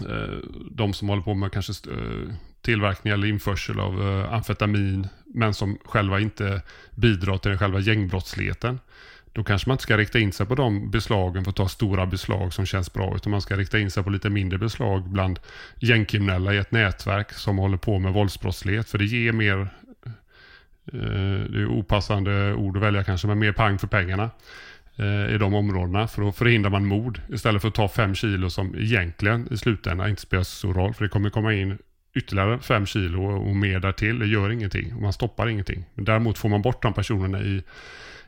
eh, de som håller på med kanske eh, tillverkning eller införsel av amfetamin, men som själva inte bidrar till den själva gängbrottsligheten. Då kanske man inte ska rikta in sig på de beslagen för att ta stora beslag som känns bra, utan man ska rikta in sig på lite mindre beslag bland gängkriminella i ett nätverk som håller på med våldsbrottslighet. För det ger mer, det är opassande ord att välja kanske, men mer pang för pengarna Eh, i de områdena. För då förhindrar man mord istället för att ta fem kilo som egentligen i slutändan inte spelar så stor roll. För det kommer komma in ytterligare fem kilo och, mer därtill. Det gör ingenting och man stoppar ingenting. Men däremot får man bort de personerna i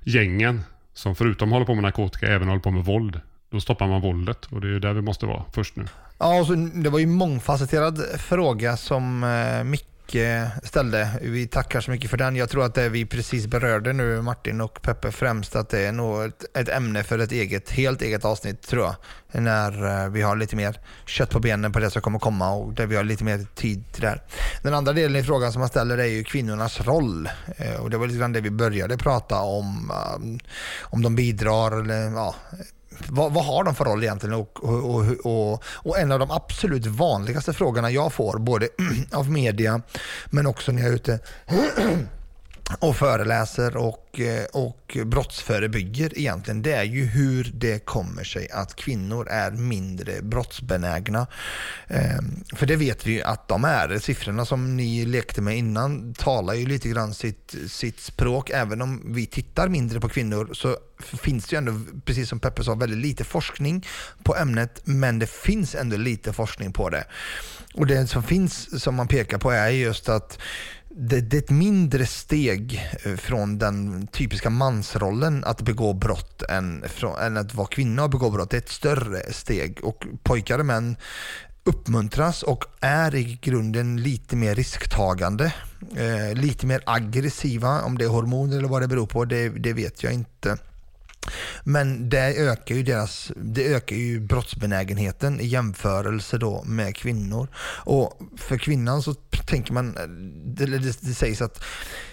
gängen som förutom håller på med narkotika även håller på med våld. Då stoppar man våldet och det är där vi måste vara först nu. Ja, och så, det var ju en mångfacetterad fråga som eh, Micke Eh, ställde. Vi tackar så mycket för den. Jag tror att det vi precis berörde nu, Martin och Peppe främst, att det är nog ett, ett ämne för ett eget, helt eget avsnitt tror jag. När eh, vi har lite mer kött på benen på det som kommer komma och där vi har lite mer tid till det här. Den andra delen i frågan som man ställer är ju kvinnornas roll. Eh, och det var lite grann det vi började prata om. Om de bidrar eller ja, vad, vad har de för roll egentligen? Och, och, och, och, och en av de absolut vanligaste frågorna jag får, både av media men också när jag är ute och föreläser och, eh, och brottsförebygger egentligen, det är ju hur det kommer sig att kvinnor är mindre brottsbenägna. Ehm, för det vet vi ju att de är. Siffrorna som ni lekte med innan talar ju lite grann sitt, sitt språk. Även om vi tittar mindre på kvinnor så finns det ju ändå, precis som Peppe sa, väldigt lite forskning på ämnet, men det finns ändå lite forskning på det. Och det som finns, som man pekar på, är just att det, det är ett mindre steg eh, från den typiska mansrollen att begå brott än, från, än att vara kvinna och begå brott. Det är ett större steg och pojkar och män uppmuntras och är i grunden lite mer risktagande. Eh, lite mer aggressiva, om det är hormoner eller vad det beror på, det, det vet jag inte. Men det ökar ju deras, det ökar ju brottsbenägenheten i jämförelse då med kvinnor. Och för kvinnan så tänker man, det, det, det sägs att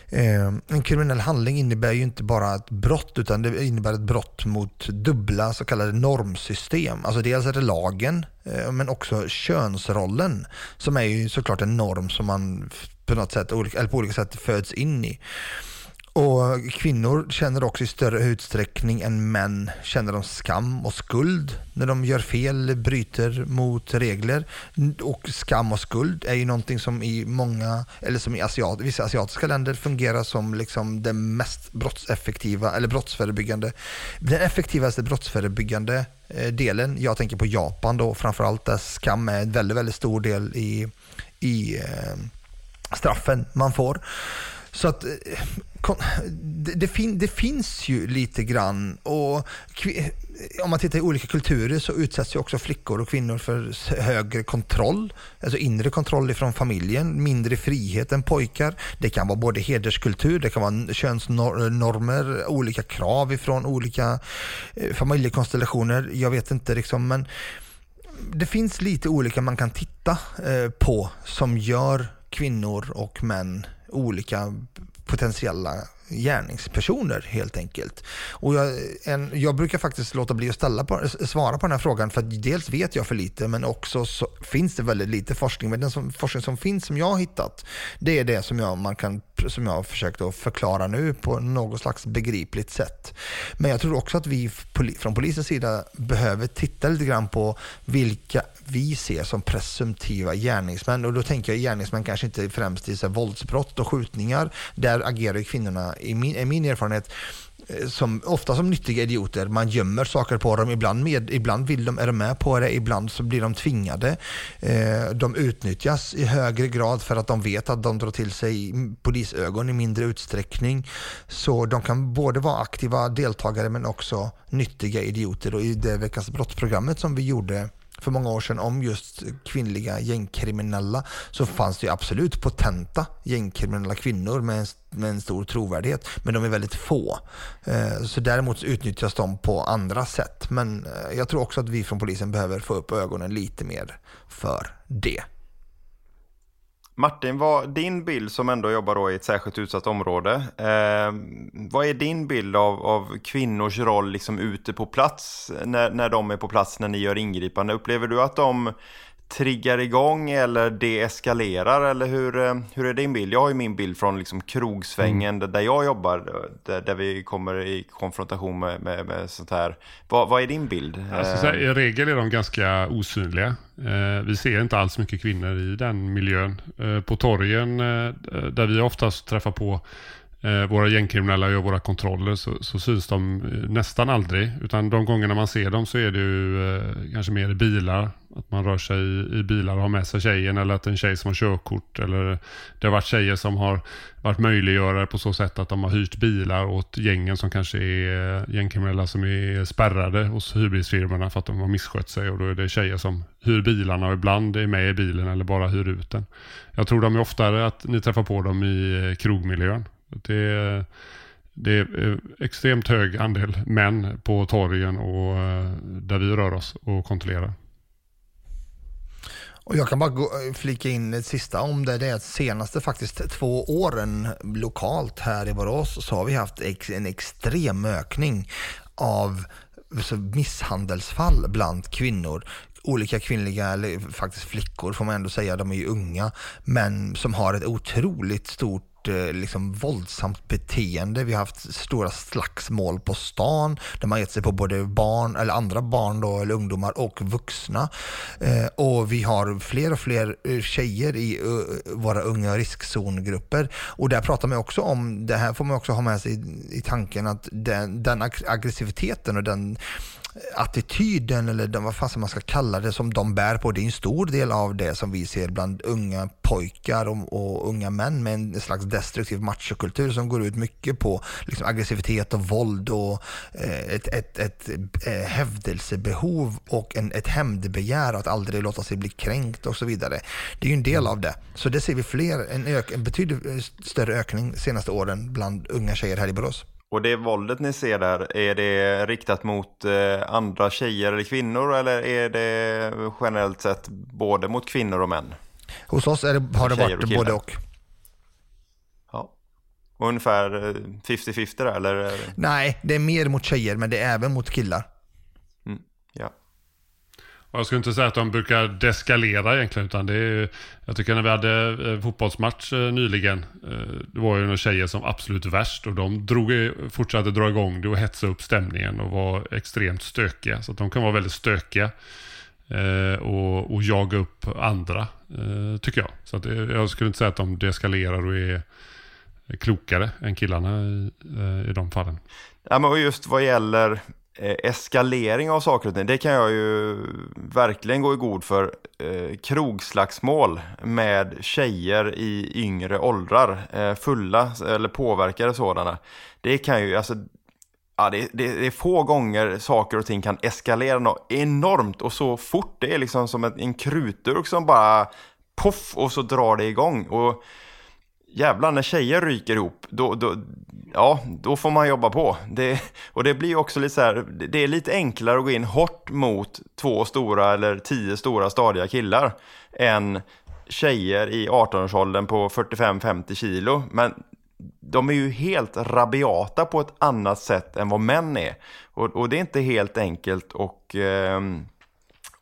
eh, en kriminell handling innebär ju inte bara ett brott utan det innebär ett brott mot dubbla så kallade normsystem. Alltså dels är det lagen eh, men också könsrollen som är ju såklart en norm som man på något sätt, eller på olika sätt föds in i. Och kvinnor känner också i större utsträckning än män känner de skam och skuld när de gör fel, bryter mot regler. Och skam och skuld är ju någonting som i många, eller som i asiat, vissa asiatiska länder fungerar som liksom det mest brottseffektiva, eller brottsförebyggande, den effektivaste brottsförebyggande eh, delen. Jag tänker på Japan då framförallt där skam är en väldigt, väldigt stor del i, i eh, straffen man får. Så att eh, det, det, fin, det finns ju lite grann och om man tittar i olika kulturer så utsätts ju också flickor och kvinnor för högre kontroll, alltså inre kontroll ifrån familjen, mindre frihet än pojkar. Det kan vara både hederskultur, det kan vara könsnormer, olika krav ifrån olika eh, familjekonstellationer. Jag vet inte liksom, men det finns lite olika man kan titta eh, på som gör kvinnor och män olika potentiella gärningspersoner helt enkelt. Och jag, en, jag brukar faktiskt låta bli att ställa på, svara på den här frågan för att dels vet jag för lite men också så finns det väldigt lite forskning. Men den som, forskning som finns som jag har hittat det är det som jag, man kan, som jag har försökt att förklara nu på något slags begripligt sätt. Men jag tror också att vi poli- från polisens sida behöver titta lite grann på vilka vi ser som presumtiva gärningsmän. Och då tänker jag gärningsmän kanske inte främst i så här våldsbrott och skjutningar. Där agerar kvinnorna, i min, i min erfarenhet, eh, som, ofta som nyttiga idioter. Man gömmer saker på dem. Ibland, med, ibland vill de, är de med på det, ibland så blir de tvingade. Eh, de utnyttjas i högre grad för att de vet att de drar till sig polisögon i mindre utsträckning. Så de kan både vara aktiva deltagare men också nyttiga idioter. Och i det veckans brottsprogrammet som vi gjorde för många år sedan om just kvinnliga gängkriminella så fanns det ju absolut potenta gängkriminella kvinnor med en, med en stor trovärdighet. Men de är väldigt få. Eh, så däremot utnyttjas de på andra sätt. Men eh, jag tror också att vi från polisen behöver få upp ögonen lite mer för det. Martin, vad, din bild som ändå jobbar då i ett särskilt utsatt område. Eh, vad är din bild av, av kvinnors roll liksom ute på plats när, när de är på plats när ni gör ingripande? Upplever du att de triggar igång eller deeskalerar eller hur, eh, hur är din bild? Jag har ju min bild från liksom krogsvängen mm. där jag jobbar, där, där, vi kommer i konfrontation med, med, med sånt här. Vad, vad är din bild? Alltså, här, I regel är de ganska osynliga. Eh, vi ser inte alls mycket kvinnor i den miljön. Eh, på torgen eh, där vi oftast träffar på eh, Eh, våra gängkriminella gör våra kontroller så, så syns de eh, nästan aldrig. Utan de gångerna man ser dem så är det ju eh, kanske mer i bilar. Att man rör sig i, i bilar och har med sig tjejen eller att en tjej som har körkort. Eller det har varit tjejer som har varit möjliggörare på så sätt att de har hyrt bilar åt gängen som kanske är eh, gängkriminella som är spärrade hos hyrbilsfirmorna för att de har misskött sig. Och då är det tjejer som hyr bilarna och ibland är med i bilen eller bara hyr ut den. Jag tror de är oftare att ni träffar på dem i eh, krogmiljön. Det är, det är extremt hög andel män på torgen och eh, där vi rör oss och kontrollerar. Och jag kan bara gå, eh, flika in ett sista om det. Det är att senaste faktiskt två åren lokalt här i Borås så har vi haft en extrem ökning av misshandelsfall bland kvinnor olika kvinnliga, eller faktiskt flickor får man ändå säga, de är ju unga, men som har ett otroligt stort Eh, liksom våldsamt beteende. Vi har haft stora slagsmål på stan där man gett sig på både barn eller andra barn då, eller ungdomar och vuxna. Eh, och vi har fler och fler eh, tjejer i uh, våra unga riskzongrupper. Och där pratar man också om, det här får man också ha med sig i, i tanken att den, den aggressiviteten och den attityden eller vad fasen man ska kalla det som de bär på. Det är en stor del av det som vi ser bland unga pojkar och, och unga män med en slags destruktiv machokultur som går ut mycket på liksom, aggressivitet och våld och eh, ett, ett, ett, ett eh, hävdelsebehov och en, ett hämndbegär att aldrig låta sig bli kränkt och så vidare. Det är ju en del av det. Så det ser vi fler, en, ök, en betydligt eh, större ökning senaste åren bland unga tjejer här i Borås. Och det våldet ni ser där, är det riktat mot eh, andra tjejer eller kvinnor eller är det generellt sett både mot kvinnor och män? Hos oss det, har det varit och både och. Ja. ungefär 50-50 där eller? Nej, det är mer mot tjejer men det är även mot killar. Och. Jag skulle inte säga att de brukar deskalera egentligen. Utan det är, jag tycker när vi hade eh, fotbollsmatch eh, nyligen. Eh, det var ju några tjejer som absolut värst. Och de drog, fortsatte dra igång det och hetsa upp stämningen. Och var extremt stökiga. Så att de kan vara väldigt stökiga. Och, och jaga upp andra. Tycker jag. Så att jag skulle inte säga att de deskalerar och är klokare än killarna i, i de fallen. Ja, men just vad gäller Eh, eskalering av saker och ting, det kan jag ju verkligen gå i god för. Eh, krogslagsmål med tjejer i yngre åldrar, eh, fulla eller påverkade sådana. Det kan ju, alltså, ja, det, det, det, är få gånger saker och ting kan eskalera något enormt och så fort. Det är liksom som en, en krutdurk som bara poff och så drar det igång. Och jävlar, när tjejer ryker ihop, då, då, ja, då får man jobba på. Det, och det blir också lite så här, det är lite enklare att gå in hårt mot två stora eller tio stora stadiga killar än tjejer i 18-årsåldern på 45-50 kilo. Men de är ju helt rabiata på ett annat sätt än vad män är. Och, och det är inte helt enkelt och, eh,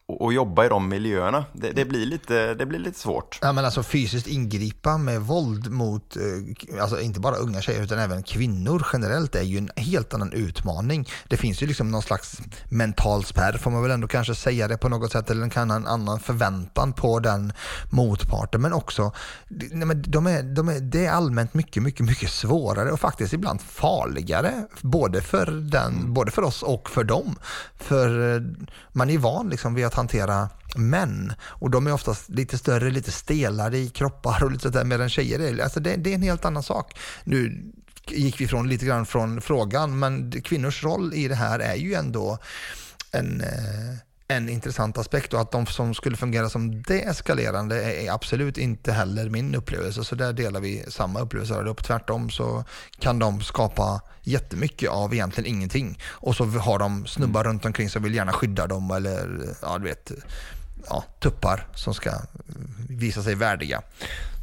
och, jobba i de miljöerna. Det, det, blir lite, det blir lite svårt. Ja, men alltså fysiskt ingripa med våld mot, eh, alltså inte bara unga tjejer utan även kvinnor generellt är ju en helt annan utmaning. Det finns ju liksom någon slags mental spärr, får man väl ändå kanske säga det på något sätt, eller kan en annan förväntan på den motparten. Men också, nej, men de är, de är, det är allmänt mycket, mycket, mycket svårare och faktiskt ibland farligare, både för, den, både för oss och för dem. För eh, man är van liksom vid att hantera män och de är oftast lite större, lite stelare i kroppar och lite sådär medan tjejer är, alltså det, det är en helt annan sak. Nu gick vi från lite grann från frågan, men kvinnors roll i det här är ju ändå en, eh, en intressant aspekt och att de som skulle fungera som deeskalerande är absolut inte heller min upplevelse. Så där delar vi samma upplevelse. Och tvärtom så kan de skapa jättemycket av egentligen ingenting. Och så har de snubbar runt omkring som vill gärna skydda dem eller ja, du vet, ja, tuppar som ska visa sig värdiga.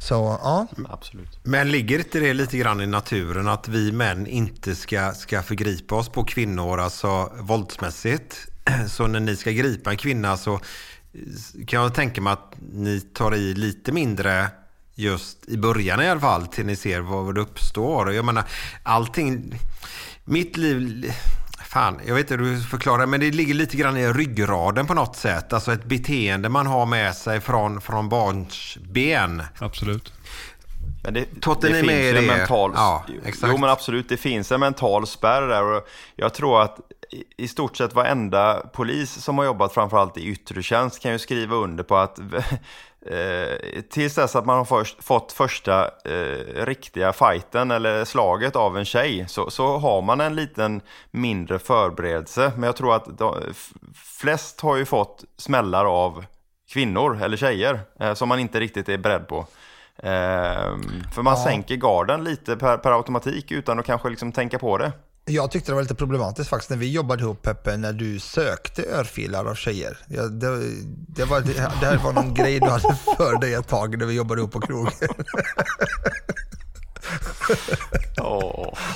Så ja. Absolut. Men ligger inte det lite grann i naturen att vi män inte ska, ska förgripa oss på kvinnor, alltså våldsmässigt? Så när ni ska gripa en kvinna så kan jag tänka mig att ni tar i lite mindre just i början i alla fall till ni ser vad det uppstår. Jag menar, allting... Mitt liv... Fan, jag vet inte hur du förklarar men det ligger lite grann i ryggraden på något sätt. Alltså ett beteende man har med sig från, från barns ben. Absolut. Men det, det ni finns en det? mental... Ja, exakt. Jo men absolut, det finns en mental spärr där och jag tror att i- stort sett varenda polis som har jobbat framförallt i yttre tjänst kan ju skriva under på att eh, tills dess att man har först, fått första eh, riktiga fighten eller slaget av en tjej så, så har man en liten mindre förberedelse. Men jag tror att de, flest har ju fått smällar av kvinnor eller tjejer eh, som man inte riktigt är beredd på. Ehm, för man Ja. sänker garden lite per, per automatik utan att kanske liksom tänka på det. Jag tyckte det var lite problematiskt faktiskt när vi jobbade ihop Peppe, när du sökte örfilar av tjejer. Ja, det, det, var, det, det här var någon grej du hade för dig ett tag när vi jobbade ihop på krogen. Åh.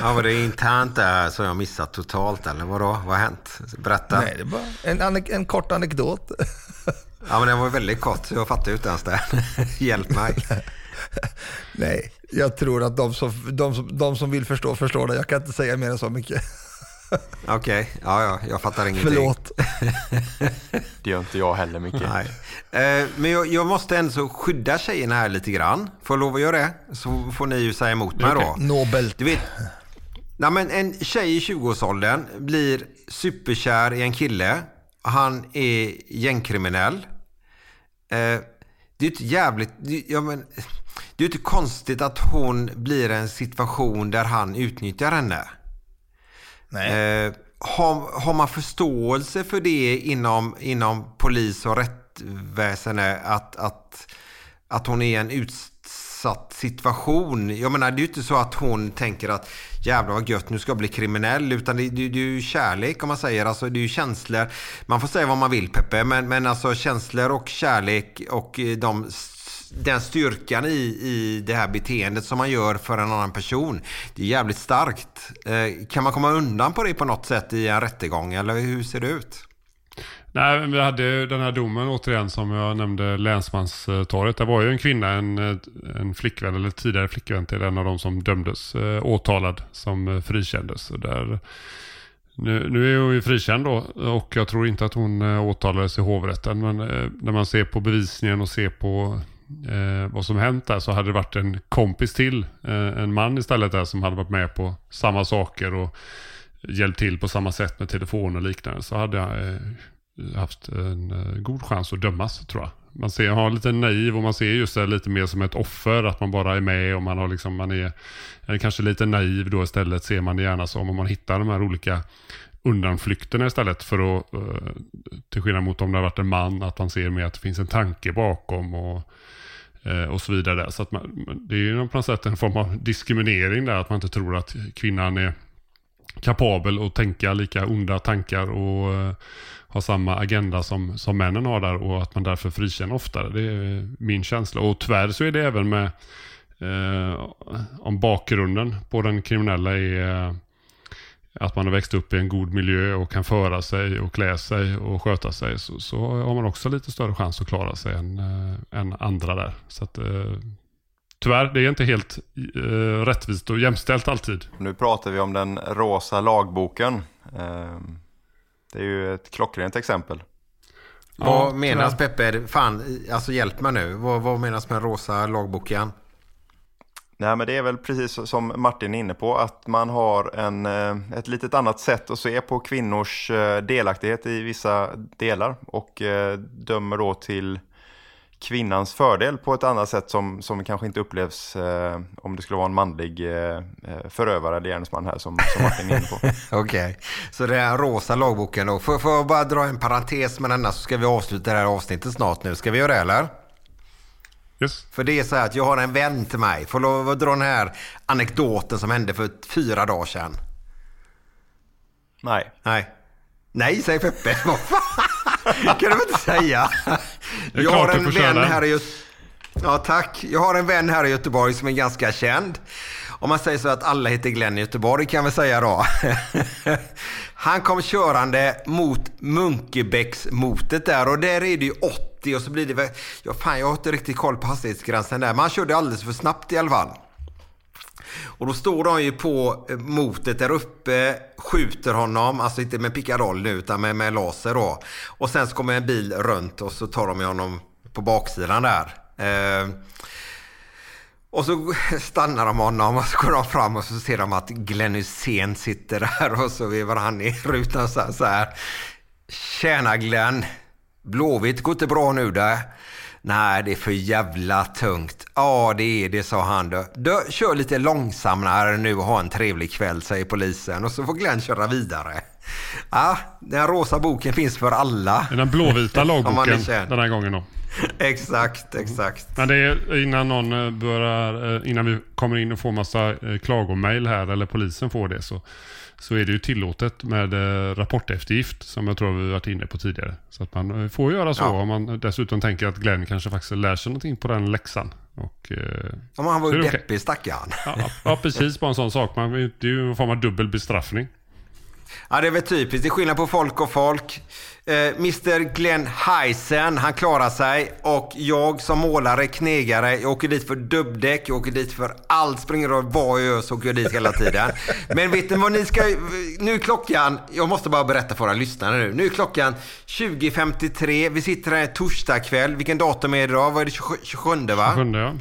Ja, var det internt där som jag missat totalt eller vadå? Vad har hänt? Berätta. Nej, det var en, anek- en kort anekdot. Ja, men den var väldigt kort jag fattar ju inte ens det. Hjälp mig. Nej, jag tror att de som, de, som, de som vill förstå förstår det. Jag kan inte säga mer än så mycket. Okej, ja, ja, jag fattar ingenting. Förlåt. Det gör inte jag heller mycket. Nej. Eh, men jag, jag måste ändå skydda tjejerna här lite grann. Får jag lov att göra det? Så får ni ju säga emot mig då. Nobelt. Du vet, nej men en tjej i 20-årsåldern blir superkär i en kille. Han är gängkriminell. Eh, det är inte jävligt... det- Ja, men, det är inte konstigt att hon blir en situation där han utnyttjar henne. Eh, har, har man förståelse för det inom, inom polis och rättsväsende att, att, att hon är en utsatt situation? Jag menar, det är ju inte så att hon tänker att jävlar vad gött, nu ska jag bli kriminell. Utan det, det, det är ju kärlek om man säger. Alltså, det är ju känslor. Man får säga vad man vill Peppe, men, men alltså känslor och kärlek och eh, de den styrkan i, i det här beteendet som man gör för en annan person. Det är jävligt starkt. Eh, kan man komma undan på det på något sätt i en rättegång eller hur ser det ut? Nej, vi hade den här domen återigen som jag nämnde, Länsmanstorget. Det var ju en kvinna, en, en flickvän eller tidigare flickvän till en av de som dömdes, eh, åtalad, som eh, frikändes. Där, nu, nu är hon ju frikänd då och jag tror inte att hon eh, åtalades i hovrätten. Men eh, när man ser på bevisningen och ser på eh, vad som hänt där så hade det varit en kompis till, eh, en man istället där som hade varit med på samma saker och hjälpt till på samma sätt med telefon och liknande. Så hade jag eh, haft en eh, god chans att dömas tror jag. Man ser, har lite naiv och man ser just det lite mer som ett offer, att man bara är med och man har liksom, man är, är kanske lite naiv då istället ser man det gärna som om man hittar de här olika undanflykterna istället för att, eh, till skillnad mot om det har varit en man, att man ser mer att det finns en tanke bakom och, eh, och så vidare. Så att man, det är ju på något sätt en form av diskriminering där, att man inte tror att kvinnan är kapabel att tänka lika onda tankar och eh, ha samma agenda som, som männen har där och att man därför frikänner oftare. Det är min känsla. Och tyvärr så är det även med eh, om bakgrunden på den kriminella är att man har växt upp i en god miljö och kan föra sig och klä sig och sköta sig så, så har man också lite större chans att klara sig än, eh, än andra där. Så att, eh, tyvärr, det är inte helt eh, rättvist och jämställt alltid. Nu pratar vi om den rosa lagboken. Eh, det är ju ett klockrent exempel. Vad menas Peppe? Fan, alltså hjälp mig nu. Vad, vad menas med rosa lagboken? Nej men det är väl precis som Martin är inne på att man har en, eh, ett litet annat sätt att se på kvinnors eh, delaktighet i vissa delar och eh, dömer då till kvinnans fördel på ett annat sätt som, som kanske inte upplevs eh, om det skulle vara en manlig eh, förövare eller gärningsman här som, som Martin är inne på. Okej, okay. så det är rosa lagboken då. Får, får jag bara dra en parentes med denna så ska vi avsluta det här avsnittet snart nu. Ska vi göra det eller? Yes. För det är så här att jag har en vän till mig. Får lov att dra den här anekdoten som hände för fyra dagar sedan. Nej. Nej. Nej, säger Peppe. Vad fan? kan du inte säga? Jag har en vän här i Göteborg. Ja, tack. Jag har en vän här i Göteborg som är ganska känd. Om man säger så att alla heter Glenn i Göteborg kan vi säga då. Han kom körande mot Munkebäcksmotet där och där är det ju 80 och så blir det väl... ja fan jag har inte riktigt koll på hastighetsgränsen där men han körde alldeles för snabbt i alla fall. Och då står de ju på eh, motet där uppe, skjuter honom, alltså inte med pickadoll nu utan med, med laser då. Och sen så kommer en bil runt och så tar de honom på baksidan där. Eh, och så stannar de honom och så går de fram och så ser de att Glenn Hysén sitter där och så vevar han i rutan så här. Så här. Tjena Glenn! Blåvitt går inte bra nu där. Nej, det är för jävla tungt. Ja, det är det, sa han då. Du, kör lite långsammare nu och ha en trevlig kväll, säger polisen. Och så får Glenn köra vidare. Ja, den rosa boken finns för alla. Den blåvita lagboken den här gången då. exakt, exakt. Men det är innan någon eh, börjar, eh, innan vi kommer in och får massa eh, klagomail här eller polisen får det så, så är det ju tillåtet med rapporteftergift som jag tror vi varit inne på tidigare. Så att man får göra så ja. om man dessutom tänker att Glenn kanske faktiskt lär sig någonting på den läxan. Och, Om han var ju deppig okay. stackarn. Ja, ja, precis. Bara en sån sak. Man, det är ju en form av dubbel bestraffning. Ja, det är väl typiskt. Det är skillnad på folk och folk. Eh, Mr Glenn Heisen, han klarar sig. Och jag som målare, knegare, jag åker dit för dubbdäck, jag åker dit för allt. Springer och vad jag gör så åker jag dit hela tiden. Men vet ni vad ni ska... Nu är klockan... Jag måste bara berätta för våra lyssnare nu. Nu är klockan 20.53. Vi sitter här torsdag kväll. Vilken datum är det idag? Vad är det? 27, 27 va? 27 ja.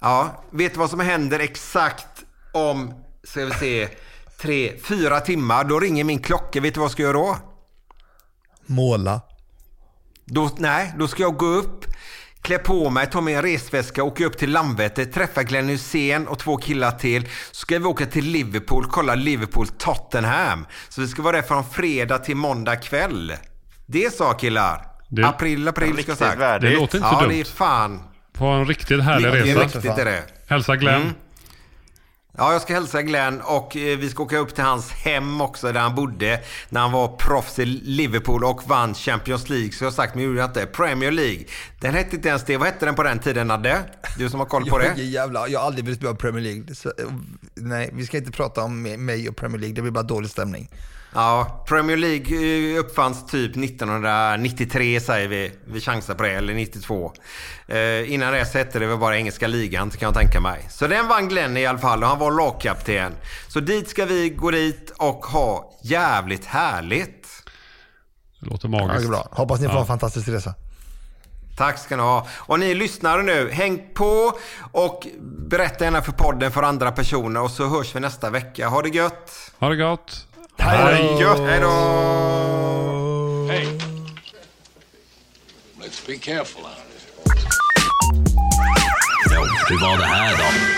Ja. Vet du vad som händer exakt om... Ska vi se tre, fyra timmar. Då ringer min klocka. Vet du vad jag ska göra då? Måla. Då, nej, då ska jag gå upp, klä på mig, ta med en resväska, åka upp till Landvetter, träffa Glenn Hysén och två killar till. Så ska vi åka till Liverpool, kolla Liverpool-Tottenham. Så vi ska vara där från fredag till måndag kväll. Det sa killar. Det, april, april ska jag sagt. Det låter inte ja, dumt. Ja, det är fan. På en riktigt härlig resa. Det är riktigt är det. Hälsa Glenn. Mm. Ja, jag ska hälsa Glenn och eh, vi ska åka upp till hans hem också där han bodde när han var proffs i Liverpool och vann Champions League. Så jag har sagt, men gjorde jag inte. Premier League. Den hette inte ens det. Vad hette den på den tiden, Nadde? Du som har koll på det. Jag, jävla, jag har aldrig velat spela Premier League. Så, nej, vi ska inte prata om mig och Premier League. Det blir bara dålig stämning. Ja, Premier League eh, uppfanns typ 1993 säger vi. Vi chansar på det, eller 92. Eh, innan dess hette det väl bara engelska ligan kan jag tänka mig. Så den vann Glenn i alla fall och han var lagkapten. Så dit ska vi gå dit och ha jävligt härligt. Det låter magiskt. Ja, bra. Hoppas ni får ja. en fantastisk resa. Tack ska ni ha. Och ni lyssnare nu, häng på och berätta gärna för podden för andra personer och så hörs vi nästa vecka. Ha det gött! Ha det gott! Hej då! Hej då! Hey! Let's be careful out Ja, hur var det här då?